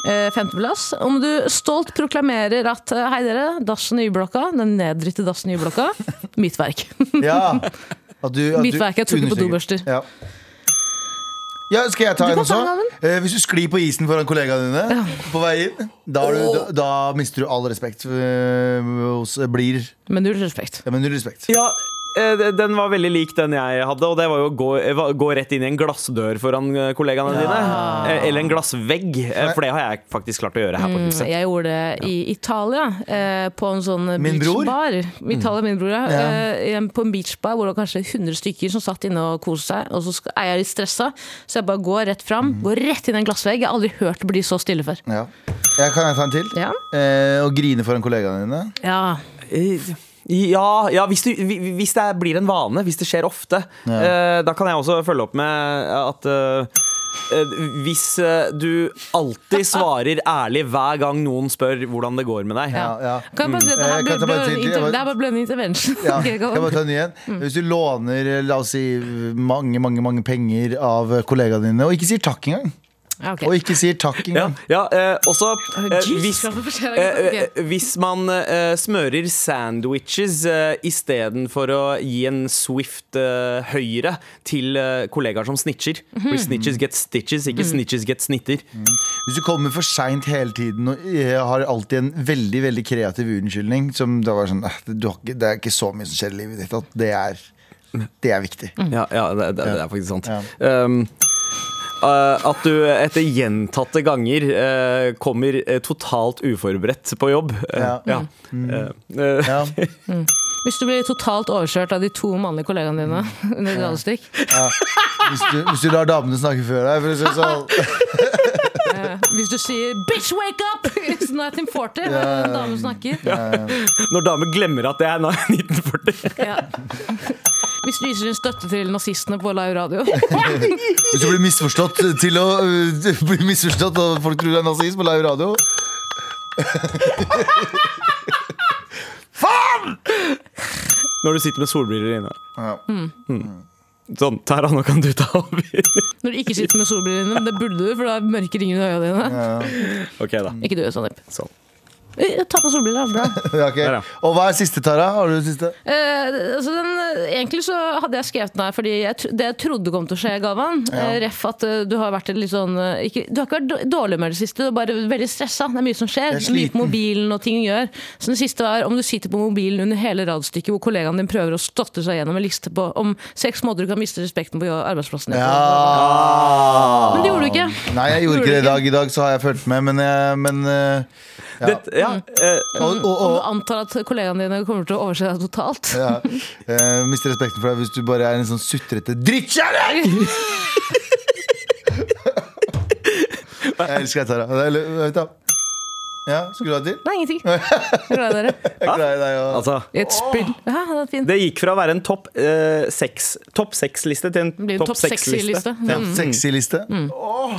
Eh, Femteplass. Om du stolt proklamerer at eh, hei dere, dassen i Y-blokka, den neddritte dassen i Y-blokka, mitt verk. ja. At du, at Mitt du verk er trukket på dobørster. Ja. ja, skal jeg ta en kan også? Eh, hvis du sklir på isen foran kollegaene dine på vei inn, da, du, da, da mister du all respekt Øh, hos blir Men null respekt. ja, men null respekt. Ja, den var veldig lik den jeg hadde, og det var jo å gå, eh, gå rett inn i en glassdør foran kollegaene kollegaene dine. Eh, Eller en glassvegg, eh, for det har jeg faktisk klart å gjøre her på huset. Jeg gjorde det i Italia, eh, på en sånn Min beachbar. I Italia, min bror, ja. Ja. Eh, på en beachbar hvor det var kanskje 100 stykker som satt inne og koste seg. Og så er jeg litt stressa, så jeg bare går rett fram. Mhm. Går rett inn i en glassvegg. Jeg har aldri hørt det bli så stille før. Ja. Jeg kan jeg ta en til? Ja. Eh, og grine foran kollegaene dine. ja. Eh, Ja, ja hvis, du, hvis det blir en vane, hvis det skjer ofte, Ja. da kan jeg også følge opp med at eh, eh, hvis eh, du alltid svarer ærlig hver gang noen spør hvordan det går med deg Ja, ja. Kan jeg bare si at det Eh, her ble, ble, inter- det her ble en intervention. Ja, kan jeg bare ta den igjen? Hvis du låner la oss si, mange mange, mange penger av kollegaene dine, og ikke sier takk engang. Ja, ok. Og ikke sier takk Ja, engang. ja eh, også eh, hvis, eh, eh, hvis man eh, smører sandwiches eh, istedenfor å gi en Swift eh, høyre til eh, kollegaer som snitcher. Mm For snitches get stitches, ikke snitches get snitter. Hvis du kommer for seint hele tiden og har alltid en veldig veldig kreativ unnskyldning som da var sånn du har ikke, Det er ikke så mye som skjer i livet ditt at det er, det er viktig. Ja, ja det, det, det er faktisk sant. Ja. Um, at du etter gjentatte ganger eh, kommer eh, totalt uforberedt på jobb. Eh, Ja. ja. Eh, eh, Ja. Hvis du blir totalt overkjørt av de to mannlige kollegaene dine under ja. gradestikk. Ja. Hvis, du, hvis du lar damene snakke før deg, for å si det sånn. Eh, Hvis du sier 'bitch, wake up'! It's 1940. Ja, ja, ja. Damen snakker. Når damer glemmer at det er 1940. Ja. Hvis du viser din støtte til nazistene på live radio. Hvis du blir misforstått til å øh, bli misforstått og folk tror du er nazist på live radio. Når du sitter med solbriller inne. Ja. Sånn, Tara, nå kan du ta over. Når du ikke sitter med solbriller inne, men det burde du, for da er mørke ringer i øynene dine. ok, da. Ikke du, Sandeep. Sånn. Eh, Ta på solbriller, bra. Ja, ok. Der, ja. Og hva er siste, Tara? Har du siste? Eh, altså den, egentlig så hadde jeg skrevet den her fordi jeg, tr- det jeg trodde kom til å skje, Gavan, Eh, ref at eh, du har vært litt sånn eh, ikke, Du har ikke vært dår- dårlig med det siste, du er bare veldig stressa. Det er mye som skjer. Jeg er Mye på sliten. mobilen og ting gjør. Så det siste var om du sitter på mobilen under hele radstykket hvor kollegaen din prøver å stotte seg gjennom en liste på om seks måter du kan miste respekten på arbeidsplassen din. Ja. Men det gjorde du ikke. Nei, jeg gjorde ikke det i dag. I dag så har jeg fulgt med, men, jeg- men eh, ja. Det, ja, eh, Og, og, og, du antar at kollegaene dine kommer til å overse deg totalt. ja. Eh, mister respekten for deg hvis du bare er en sånn sutrete drittkjerring! jeg elsker deg, Tara. Ja, Skulle du ha til? Nei, ingenting. Jeg er glad i dere. Jeg er glad i deg og altså I et spill. Ja, det er fint. Det gikk fra å være en topp eh, seks Topp seks-liste til en Det blir en topp topp seks-liste. seks-liste. Mm. Sexy liste.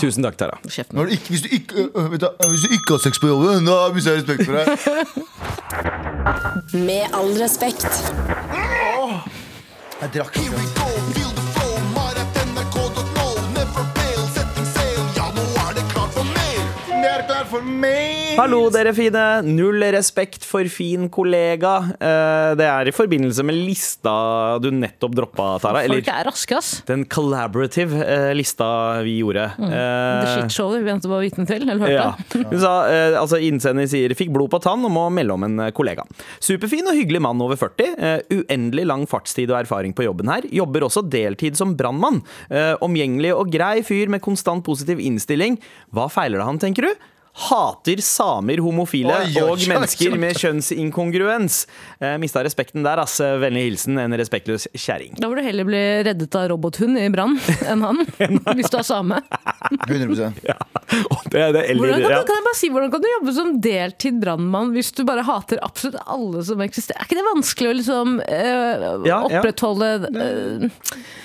Tusen takk, Tara. Kjeften. Når du ikke, hvis, du ikke, øh, vet du, hvis du ikke har sex på jobben, da mister jeg respekt for deg. Med all respekt. Jeg drakk ikke. Vi er det klart for meg! Hallo, dere fine. Null respekt for fin kollega. Eh, det er i forbindelse med lista du nettopp droppa, Tara. Folk Eller er raske, ass. den collaborative eh, lista vi gjorde. Det Eh, shitshowet vi ventet på å vitne til. Eller ja. Hun sa, altså Innsender sier 'fikk blod på tann' og må melde om en kollega. Superfin og hyggelig mann over 40. eh, uendelig lang fartstid og erfaring på jobben her. Jobber også deltid som brannmann. Eh, omgjengelig og grei fyr med konstant positiv innstilling. Hva feiler det han, tenker du? Hater samer, homofile Oi, oi, og mennesker oi. med kjønnsinkongruens. Eh, mista respekten der, ass. Vennlig hilsen en respektløs kjerring. Da vil du heller bli reddet av robothund i brann enn han. hvis du er same. 100 Ja. Og det, det, eller, Hvordan kan, ja. du, kan jeg bare si, hvordan kan du jobbe som deltid brannmann hvis du bare hater absolutt alle som eksisterer? Er ikke det vanskelig å liksom øh, Ja, opprettholde eh,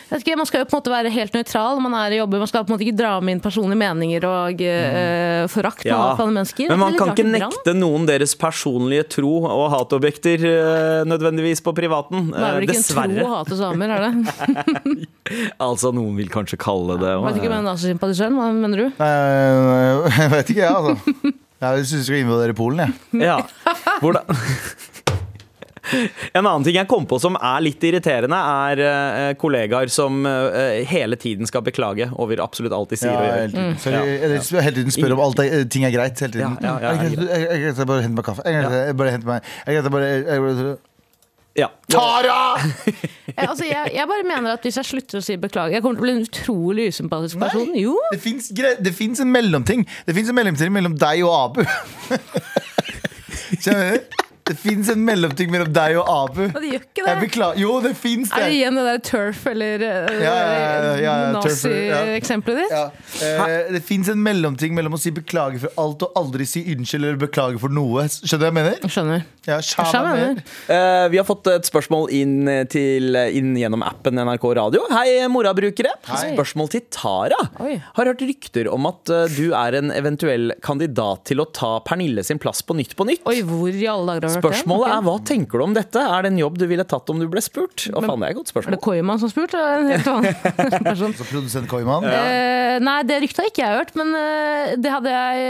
jeg vet ikke, Man skal jo på en måte være helt nøytral når man er i jobber. Man skal på en måte ikke dra med inn personlige meninger og øh, forakt Ja. Andre mennesker. Men man kan ikke nekte noen deres personlige tro og hatobjekter eh, nødvendigvis på privaten. Det er Eh, vel ikke en tro Dessverre. å hate samer, er det? Altså, noen vil kanskje kalle det Vet ikke om jeg er nazisympatisør, hva mener du? Jeg vet ikke, jeg, altså. Jeg syns vi skal invadere Polen, jeg. Ja. Hvordan En annen ting jeg kom på som er litt irriterende, er eh, kollegaer som eh, hele tiden skal beklage over absolutt alt de sier Ja, og gjør. hele tiden. Sorry, eller hele tiden spør om alt er, ting er greit. Hele tiden. Ja, ja, ja, at jeg bare hente meg kaffe? Jeg bare hente meg jeg bare, Ja. Tara! Jeg, altså, jeg, jeg bare mener at hvis jeg slutter å si beklager Jeg kommer til å bli en utrolig usympatisk person. Nei. Jo, Det fins en mellomting. Det fins en mellomting mellom deg og Abu. Skjønner du? Det fins en mellomting mellom deg og Abu. og det gjør ikke det. beklager. Jo, det fins Er det det. igjen det der turf eller uh, Ja, ja, ja, ja, ja. nazi-eksempelet ditt? Ja. Eh, det fins en mellomting mellom å si beklager for alt og aldri si unnskyld eller beklage for noe. Skjønner du hva jeg mener? Skjønner. Skjønner. mer. Eh, vi har fått et spørsmål inn, til, inn gjennom appen NRK Radio. Hei, Mora-brukere. Spørsmål til Tara. Oi. Har hørt rykter om at uh, du er en eventuell kandidat til å ta Pernille sin plass på Nytt på Nytt. Oi, hvor i alle dager Spørsmålet er hva tenker du om dette? Er det en jobb du ville tatt om du ble spurt? Å, faen, det er et godt Er det spørsmål. Koiman som spurte? eller En helt annen person. Så produsent Koiman. Eh, nei, det ryktet har ikke jeg hørt, men eh, det hadde jeg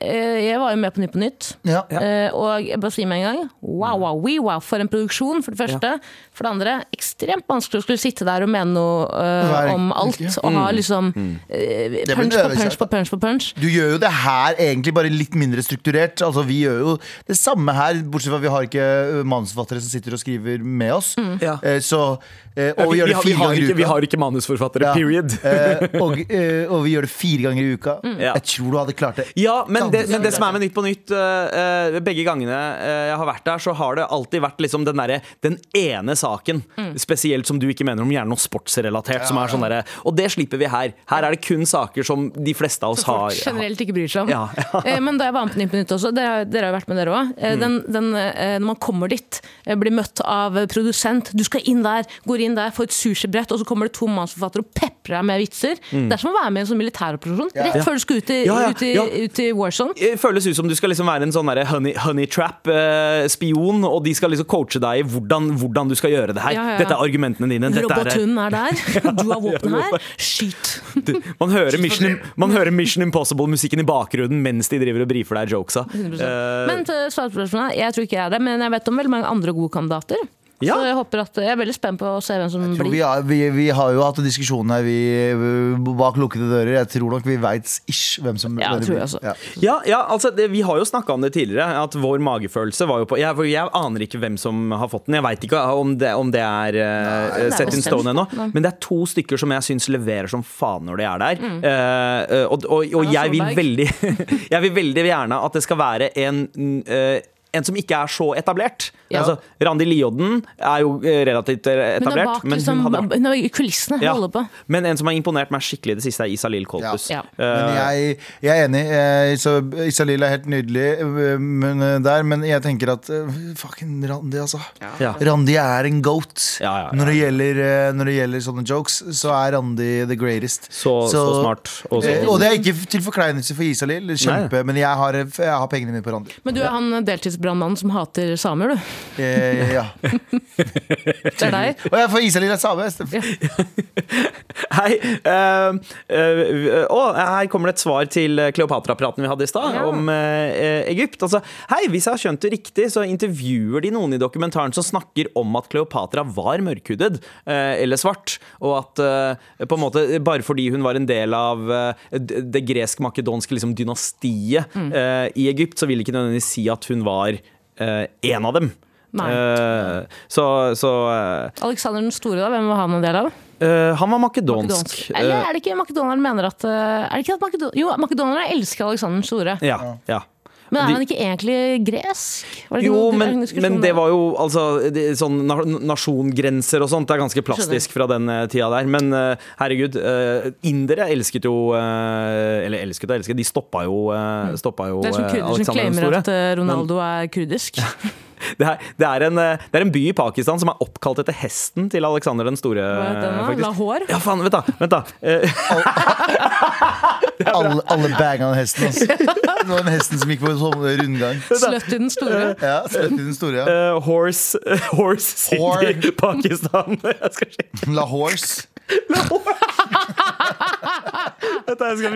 eh, Jeg var jo med på Nytt på Nytt. Ja. Eh, og jeg bare sier med en gang wow, wow, we, wow, for en produksjon, for det første. For det andre, ekstremt vanskelig å skulle sitte der og mene noe uh, om alt. Og ha liksom Mm. uh, punch på punch på punch på punch. Du gjør jo det her egentlig bare litt mindre strukturert. Altså Vi gjør jo det samme her, bortsett fra at vi har ikke ø, manusforfattere som sitter og skriver med oss. Ja. Eh, så, eh, og vi, vi vi, har, vi, har ikke, i vi har ikke manusforfattere, Ja. period. Eh, og, eh, og vi gjør det fire ganger i uka. Ja. Jeg tror du hadde klart det. Ja, men det, men det som er med Nytt på Nytt eh, eh, Begge gangene eh, jeg har vært der, så har det alltid vært liksom den, der, den ene saken. Spesielt som du ikke mener om, gjerne noe sportsrelatert. Som er sånn derre- og det slipper vi her. Her er det kun saker som de fleste av oss har. Folk generelt ikke bryr seg om. Ja, ja. Eh, Men da jeg var med på Nytt på Nytt også, dere, har- dere har jo vært med dere òg, Mm. den den, når man kommer dit, blir møtt av produsent. Du skal inn der, går inn der, får et sushibrett, og så kommer det to mannsforfattere og peprer deg med vitser. Det er som å være med i en sånn militæroperasjon. Rett før du skal ut i, Ja, ut i, ut i Warzone. Det føles ut som du skal liksom være en sånn honey, honey trap-spion, og de skal liksom coache deg i hvordan, hvordan du skal gjøre det her. Dette er argumentene dine. Er, Robothunden er der, du har våpen her. Skyt. man, hører Mission, man hører Mission Impossible-musikken i bakgrunnen mens de driver og brifer deg jokesa. 100%. Eh, Men til jeg tror ikke jeg er det, men jeg vet om veldig mange andre gode kandidater. Ja. Så jeg håper at jeg er veldig spent på å se hvem som blir. Vi, har- vi, vi har jo hatt en diskusjon her vi, bak lukkede dører. Jeg tror nok vi veit ish hvem som Ja, blir. Ja. Ja, ja altså det, Vi har jo snakka om det tidligere, at vår magefølelse var jo på Jeg, jeg aner ikke hvem som har fått den. Jeg veit ikke om det, om det er uh, er set in stone ennå. Men det er to stykker som jeg syns leverer som faen når de er der. Mm. Uh, og og, og jeg, vil veldig, jeg vil veldig gjerne at det skal være en eh, en som ikke er så etablert. Ja. Altså, Randi Liodden er jo eh, relativt eh, Hun er etablert. bak men liksom, hun hadde er i kulissene, ja. holder på. Men en som har imponert meg skikkelig i det siste, er Isalill Koltus. Ja. Men Eh, jeg, jeg er enig. Isalill Så er helt nydelig men, der, men jeg tenker at Fucking Randi, altså. Ja. Randi er en goat. Ja, ja, ja. Når, det gjelder, når det gjelder sånne jokes, så er Randi the greatest. så, så, smart. Og så, og det er ikke til forkleinelse for Isalill, kjempe, men jeg har, jeg har pengene mine på Randi. Men du er han deltidsbrannmannen som hater samer, du. Eh, ja. Det er deg. Og jeg får Isalil er same. Hei. Uh, uh, å, her kommer det et svar til Kleopatra-praten vi hadde i stad, Ja. om uh, Egypt. Altså, hei, hvis jeg har skjønt det riktig, så intervjuer de noen i dokumentaren som snakker om at Kleopatra var mørkhudet eller svart, og at på en måte bare fordi hun var en del av det gresk-makedonske liksom, dynastiet Mm. i Egypt, så vil ikke nødvendigvis si at hun var eh, en av dem. Eh, så så eh, Alexander den store, da, hvem var han en del av? eh, han var makedonsk. Makedonsk. Eller er det ikke makedonerne mener at eh, at Makedon Jo, makedonerne elsker Alexander den store. Ja, ja. Men er han ikke egentlig gresk? Jo, men, men det var jo altså Sånn nasjongrenser og sånt Det er ganske plastisk fra den eh, tida der. Men eh, herregud, uh, indere elsket jo eh, Eller elsket og elsket, de stoppa jo, uh, stoppa jo Det er som eh, kurder som claimer at Ronaldo Ronaldo er kurdisk. Det er, det, er en, eh, det er en by i Pakistan som er oppkalt etter hesten til Alexander den store. Eh. Lahore? Ja, faen, vent da, vent da. Eh, Alle, alle banga hesten. Altså. Det var den hesten som gikk på sånn rundgang. i den store. Ja, sløtt i den store, ja. uh, horse, horse City, Whore. Pakistan. Jeg skal sjekke La dette. Jeg skal.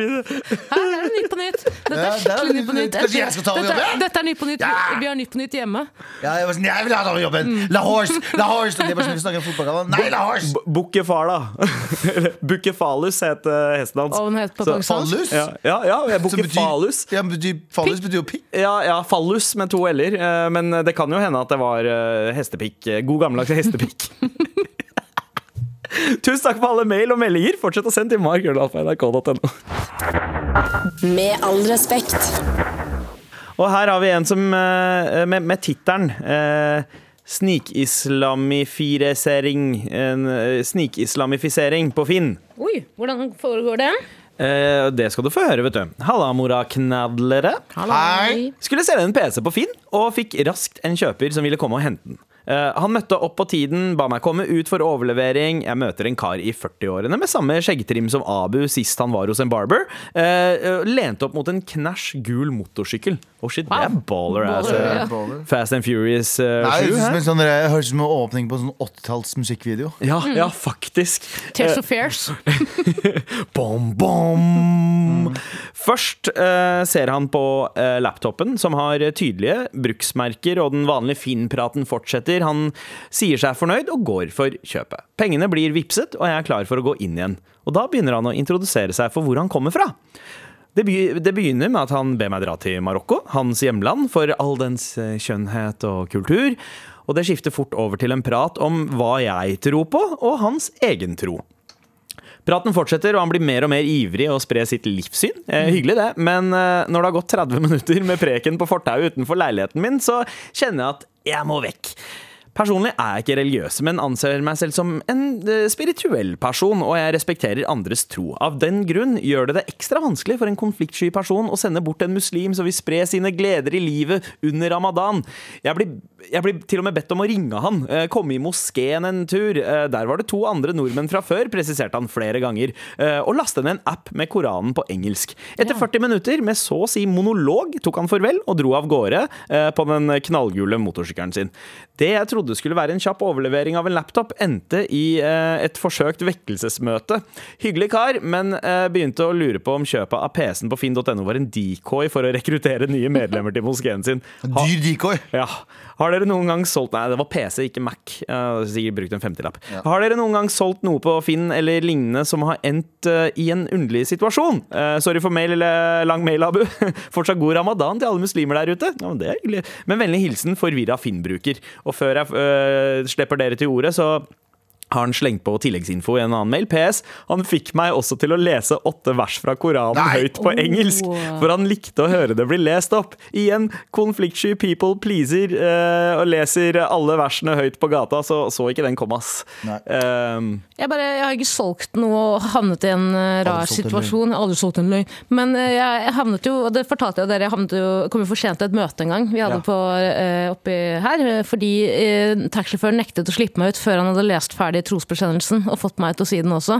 Her er det Nytt på nytt. Dette er skikkelig Nytt på nytt. Kanskje jeg skal ta over Dette, jobben? dette er Nytt på nytt. Vi- Vi har Nytt på nytt hjemme. Ja, jeg var sånn, jeg vil ha den jobben! La Horse! La Horse! Og de bare sånn, vi snakker om fotballkamp. Nei, La Horse! B- Bukkefala. Eller Bukkefalus het eh, hesten hans. Og den het på Så-. Fallus? Ja, ja, ja Som betyr- Bukkefalus. Ja, men betyr, fallus betyr jo pikk. Ja, ja, fallus med to l-er. eh, Men det kan jo hende at det var eh, hestepikk. eh, God gammeldags hestepikk. Tusen takk for alle mail og meldinger. Fortsett å sende til mark.nrk.no. Med all respekt. Og her har vi en som eh, med, med tittelen eh, Snikislamifisering eh, Snikislamifisering på Finn. Oi, hvordan foregår det? Eh, det skal du få høre, vet du. Halla, moraknadlere. Hei. Skulle selge en PC på Finn, og fikk raskt en kjøper som ville komme og hente den. Eh, han møtte opp på tiden, ba meg komme ut for overlevering. Jeg møter en kar i 40-årene med samme skjeggtrim som Abu sist han var hos en barber. Eh, eh, lente opp mot en knæsj gul motorsykkel. Oh shit, det er baller. Baller, ass. ja. Fast and Furious uh, Nei, 7 det høres ut som en åpning på en sånn 80-talls musikkvideo. Ja, ja, faktisk. Tears of Fairs. Bom, bom. Først uh, ser han på laptopen, som har tydelige bruksmerker, og den vanlige Finn-praten fortsetter. Han sier seg fornøyd og går for kjøpet. Pengene blir vipset, og jeg er klar for å gå inn igjen. Og da begynner han å introdusere seg for hvor han kommer fra. Det, begynner med at han ber meg dra til Marokko, hans hjemland, for all dens kjønnhet og kultur. Og det skifter fort over til en prat om hva jeg tror på, og hans egen tro. Praten fortsetter, og han blir mer og mer ivrig og sprer sitt livssyn. Eh, hyggelig det, men eh, når det har gått 30 minutter med preken på fortauet utenfor leiligheten min, så kjenner jeg at jeg må vekk. Personlig er jeg ikke religiøs, men anser meg selv som en eh, spirituell person, og jeg respekterer andres tro. Av den grunn gjør det det ekstra vanskelig for en konfliktsky person å sende bort en muslim som vil spre sine gleder i livet under ramadan. Jeg blir, jeg blir til og med bedt om å ringe han, eh, komme i moskeen en tur. Eh, Der var det to andre nordmenn fra før, presiserte han flere ganger, og laste ned en app med Koranen på engelsk. Etter 40 minutter med så å si monolog tok han farvel og dro av gårde på den knallgule motorsykkelen sin. Det jeg trodde skulle være en kjapp overlevering av en laptop, endte i eh, et forsøkt vekkelsesmøte. Hyggelig kar, men eh, begynte å lure på om kjøpet av PC-en på finn.no var en decoy for å rekruttere nye medlemmer til moskeen sin. Ha, Dyr decoy. ja. Har dere noen gang solgt Nei, det var PC, ikke Mac. Sikkert brukt en 50-lapp. Har dere noen gang solgt noe på Finn eller lignende som har endt eh, i en underlig situasjon? Sorry for mail eller lang mail, Abu. Fortsatt god ramadan til alle muslimer der ute. Ja, men det er hyggelig. Men vennlig hilsen forvirra Finn-bruker. Og før jeg eh, slipper dere til ordet, så har han slengt på tilleggsinfo i en annen mail. PS. Han fikk meg også til å lese åtte vers fra Koranen Nei. høyt på engelsk, for han likte å høre det bli lest opp. Igjen, konfliktsky people pleaser, uh, og leser alle versene høyt på gata, så så ikke den komme, ass. Ehm, Jeg, bare, jeg har ikke solgt noe og havnet i en eh, rar situasjon. Jeg har aldri solgt en løgn. Men eh, jeg, jeg havnet jo, og det fortalte jeg dere, jeg havnet jo, kom jo for sent til et møte en gang vi hadde Ja. på, uh, oppi her. Fordi uh, taxisjåføren nektet å slippe meg ut før han hadde lest ferdig trosbekjennelsen og fått meg til å si den også.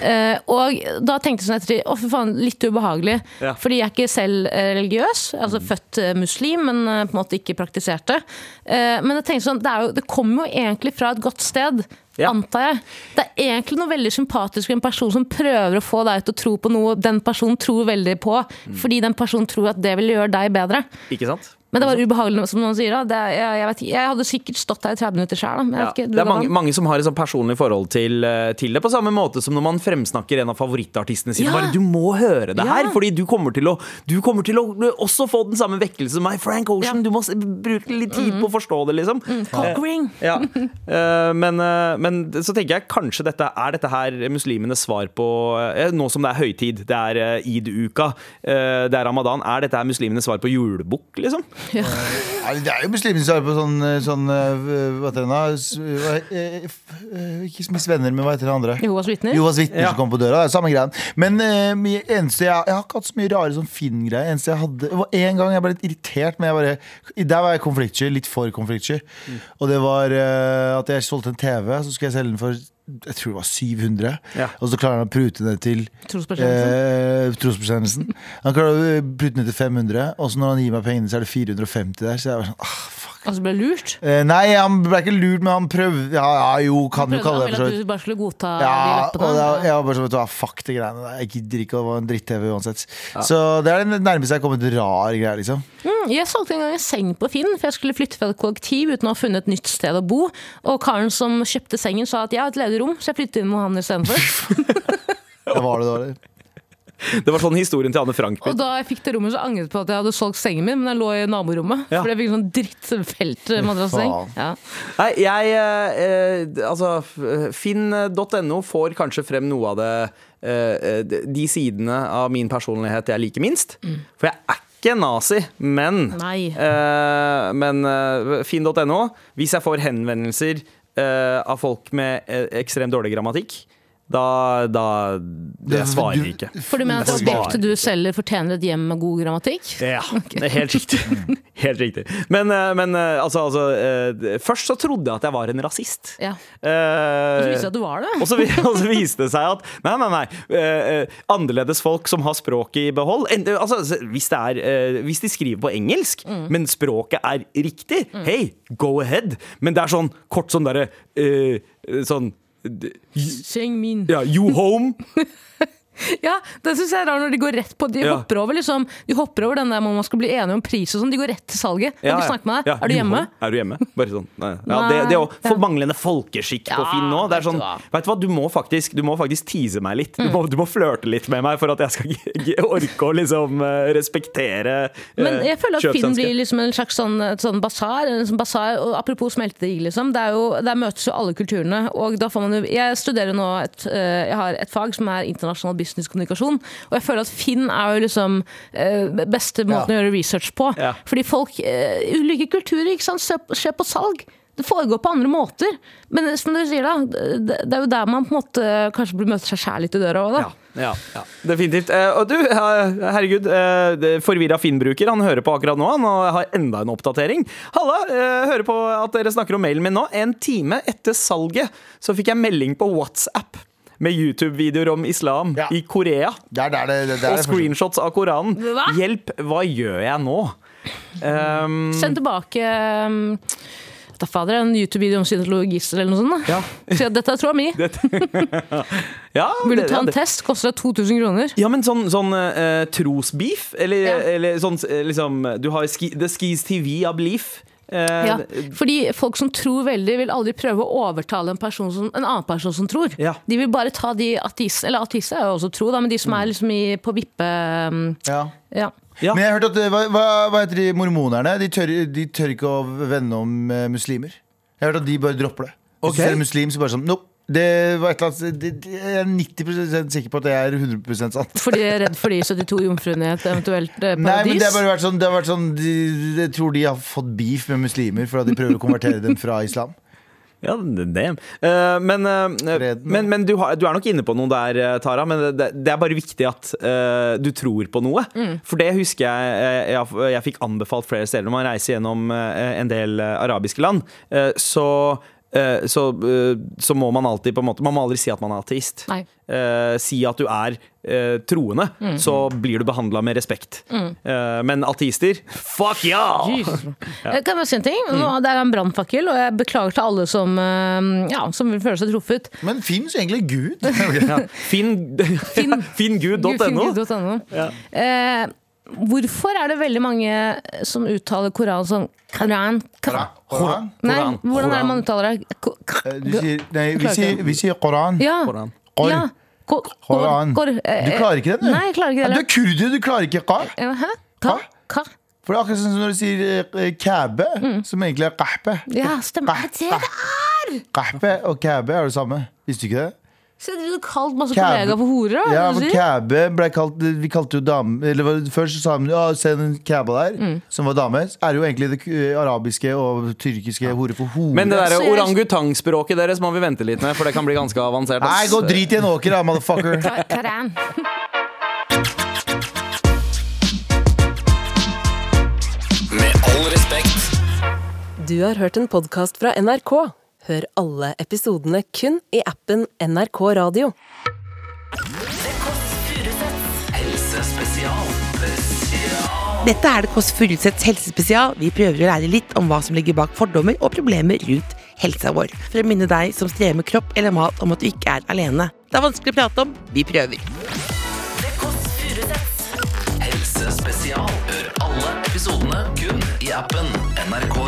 Eh, og da tenkte jeg sånn etter å for faen, litt ubehagelig. Ja. Fordi jeg er ikke selv eh, religiøs, altså født eh, muslim, men på en måte ikke praktiserte. Eh, Men jeg tenkte sånn, det, jo, det kommer jo egentlig fra et godt sted. Ja. Antar jeg. Det er egentlig noe veldig sympatisk med en person som prøver å få deg til å tro på noe den personen tror veldig på, fordi den personen tror at det vil gjøre deg bedre. ikke sant? Men det var ubehagelig, som noen sier. da. Det jeg, jeg, vet, jeg hadde sikkert stått der i 30 minutter sjøl. Ja, det er mange, mange som har et sånn personlig forhold til, eh, til det, på samme måte som når man fremsnakker en av favorittartistene sine. Ja. Bare, du må høre det Ja. her, fordi du kommer, til å, du kommer til å også få den samme vekkelse som meg. Frank Ocean, du må bruke litt tid på å forstå det, liksom. Mm. ring. Ja. Eh, men, eh, men så tenker jeg kanskje dette er dette her muslimenes svar på Nå som det er høytid, det er id-uka, det er ramadan, er dette her muslimenes svar på julebukk, liksom? Nei, Det er jo muslimer som er på sånn, sånn øh, Hva heter eh, eh, Ikke Miss Venner, men hva heter det andre? Jehovas vitner. Jehovas vitner Ja. som kommer på døra. Det er samme greien. Men eh, eneste jeg, jeg har ikke hatt så mye rare sånn Finn-greier. Eneste jeg hadde Det var en gang jeg ble litt irritert, men jeg bare Der var jeg konfliktsky. Litt for konfliktsky. Og det var eh, at jeg solgte en TV, så skulle jeg selge den for jeg tror det var 700. Ja. Og så klarer han å prute ned til Trosbekjennelsen. Eh. Han klarer å prute ned til 500, og så når han gir meg pengene, så er det 450 der. Så jeg var sånn, ah. Altså ble lurt. Eh, nei, han ble ikke lurt, men han prøvde Ja, ja jo, kan du kalle det Han for så at du bare skulle godta Ja, og lappene? Ja, jeg var bare sånn, vet du hva, fuck de greiene der. Jeg gidder ikke, å det var en dritt-TV uansett. Så det er det nærmeste jeg har kommet rar greie, liksom. Mm, Jeg solgte en gang en seng på Finn, for jeg skulle flytte fra et kollektiv uten å ha funnet et nytt sted å bo. Og karen som kjøpte sengen sa at jeg har et ledig rom, så jeg flyttet inn med han istedenfor. Var det dårlig. Det var sånn historien til Anne Frank. Og da jeg fikk det rommet, så angret jeg på at jeg hadde solgt sengen min, men jeg lå i naborommet. Ja. For jeg fikk sånn drittfeltmadrasseng. Faen. Ja. Nei, jeg eh, eh, Altså, finn.no får kanskje frem noe av det eh, de- De sidene av min personlighet jeg liker minst. For jeg er ikke nazi, men eh, Men eh, finn.no, hvis jeg får henvendelser eh, av folk med eh, ekstremt dårlig grammatikk, da, da Jeg svarer ikke. For du mener at objektet du selger, fortjener et hjem med god grammatikk? Ja, det er helt riktig. Helt riktig. Men, eh, men eh, altså, altså eh, Først så trodde jeg at jeg var en rasist. Ja. Eh, Og så viste det seg at du var det. og så, og så viste det seg at nei, nei, nei. annerledes folk som har språket i behold. Altså, hvis, det er, hvis de skriver på engelsk, men språket er riktig, Hey, go ahead. Men det er sånn kort sånn derre uh, Sånn Seng min. ja, you home. Ja, det synes jeg er rart når de går rett på De Ja. hopper over liksom De hopper over den der man skal bli enige om pris og sånn. De går rett til salget. Kan ikke snakke med deg. Ja, Er du hjemme? Er du hjemme? Bare sånn. Nei. Ja, Nei. det, det er jo Ja. for manglende folkeskikk på Finn nå. Det er sånn, vet du hva, du må faktisk, du må faktisk tease meg litt. Mm. Du må, du må flørte litt med meg for at jeg skal g- g- orke å liksom eh, respektere uh, Men jeg føler at Finn blir liksom en slags sånn, sånn basar. Sånn basar og apropos smeltedigg, liksom. Det er jo, der møtes jo alle kulturene. Og da får man jo Jeg studerer nå et, eh, Jeg har et fag som er internasjonal businesskommunikasjon. Og jeg føler at Finn er jo liksom eh, beste måten å gjøre research på. Ja. Fordi folk eh, Ulike kulturer, ikke sant. Se på salg. Det foregår på andre måter. Men som du sier da, det, er jo der man på en måte kanskje blir møter seg sjæl litt i døra òg, da. Ja, ja, ja, definitivt. Eh, og du, herregud, forvirra Finn-bruker, han hører på akkurat nå, han har enda en oppdatering. Halla, hører på at dere snakker om mailen min nå. En time etter salget så fikk jeg melding på WhatsApp med YouTube-videoer om islam Ja. i Korea. Der, der, der er Og screenshots av Koranen. Hva? Hjelp, hva gjør jeg nå? Um, Send tilbake um, da fader, en YouTube-video om synologist eller noe sånt. da. Ja. Så dette er troa mi. ja, Vil du ta en det- test? Koster det 2000 kroner. Ja, men sånn, sånn uh, trosbeef? Eller, Ja. eller sånn eh, liksom Du har ski, The Skis TV av belief. Eh, Ja, fordi folk som tror veldig, vil aldri prøve å overtale en, person som, en annen person som tror. Ja. De vil bare ta de ateistene Eller ateister er jo også tro, da, men de som er liksom i, på vippe... um, Ja. Ja. Ja. Men jeg har hørt at eh, hva, hva, hva heter de mormonerne? De tør, de tør ikke å vende om eh, muslimer. Jeg har hørt at de bare dropper det. Hvis Ok. du ser en muslim, så bare sånn Nope. Det var et eller annet det, det, Jeg er 90% sikker på at det er 100 sant. Fordi de er redd for de 72 jomfruene i et eventuelt paradis? Nei, men det har bare vært sånn, det har vært sånn de, Jeg tror de har fått beef med muslimer for at de prøver å konvertere dem fra islam. Ja, det. Eh, men, uh, Freden. men, men du, har, du er nok inne på noe der, eh, Tara. Men det, det er bare viktig at uh, du tror på noe. For det husker jeg jeg, jeg, jeg fikk anbefalt flere steder når man reiser gjennom eh, en del eh, arabiske land. Eh, så eh, så, eh, så må man alltid på en måte Man må aldri si at man er ateist. Nei. Eh, si at du er eh, troende, så blir du behandla med respekt. Eh, men ateister fuck ja! Jesus. Kan jeg si en ting? Nå, det er en brannfakkel, og jeg beklager til alle som, eh, ja, som vil føle seg truffet. Men fins egentlig Gud? Ja. Finn, finngud.no. Finngud.no. Eh, hvorfor er det veldig mange som uttaler Koran som Koran? Koran. Koran? Nei, hvordan er det man uttaler det? Eh, nei, vi sier, vi sier Koran. Ja. Koran. Kor. ja. Koran. eh, Du klarer ikke den, du? Nei, jeg klarer ikke det. Du er kurder, du klarer ikke Ka. Eh, Hæ? Ka? Ka? For det er akkurat sånn som når du sier kæbe, som egentlig er Kahpe. Ja, stemmer. Det er det det er! Kahpe og kæbe er det samme. Visste du ikke det? Så du har kalt masse Kabe. kollegaer for horer? da, Ja, for du ble kalt Vi kalte jo dame Eller først så sa de ja, se den kæba der, Mm. som var dame. Er jo egentlig det arabiske og tyrkiske hore for hore. Men det der Så jeg- orangutangspråket deres må vi vente litt med, for det kan bli ganske avansert. Nei, gå drit i en åker, da, motherfucker. Med all respekt. Du har hørt en podkast fra NRK. Hør alle episodene kun i appen NRK Radio. Helsespesial. Dette er Det Kåss Furuseths helsespesial. Vi prøver å lære litt om hva som ligger bak fordommer og problemer rundt helsa vår. For å minne deg som strever med kropp eller mat om at du ikke er alene. Det er vanskelig å prate om. Vi prøver. Helsespesial. Hør alle episodene kun i appen NRK Radio.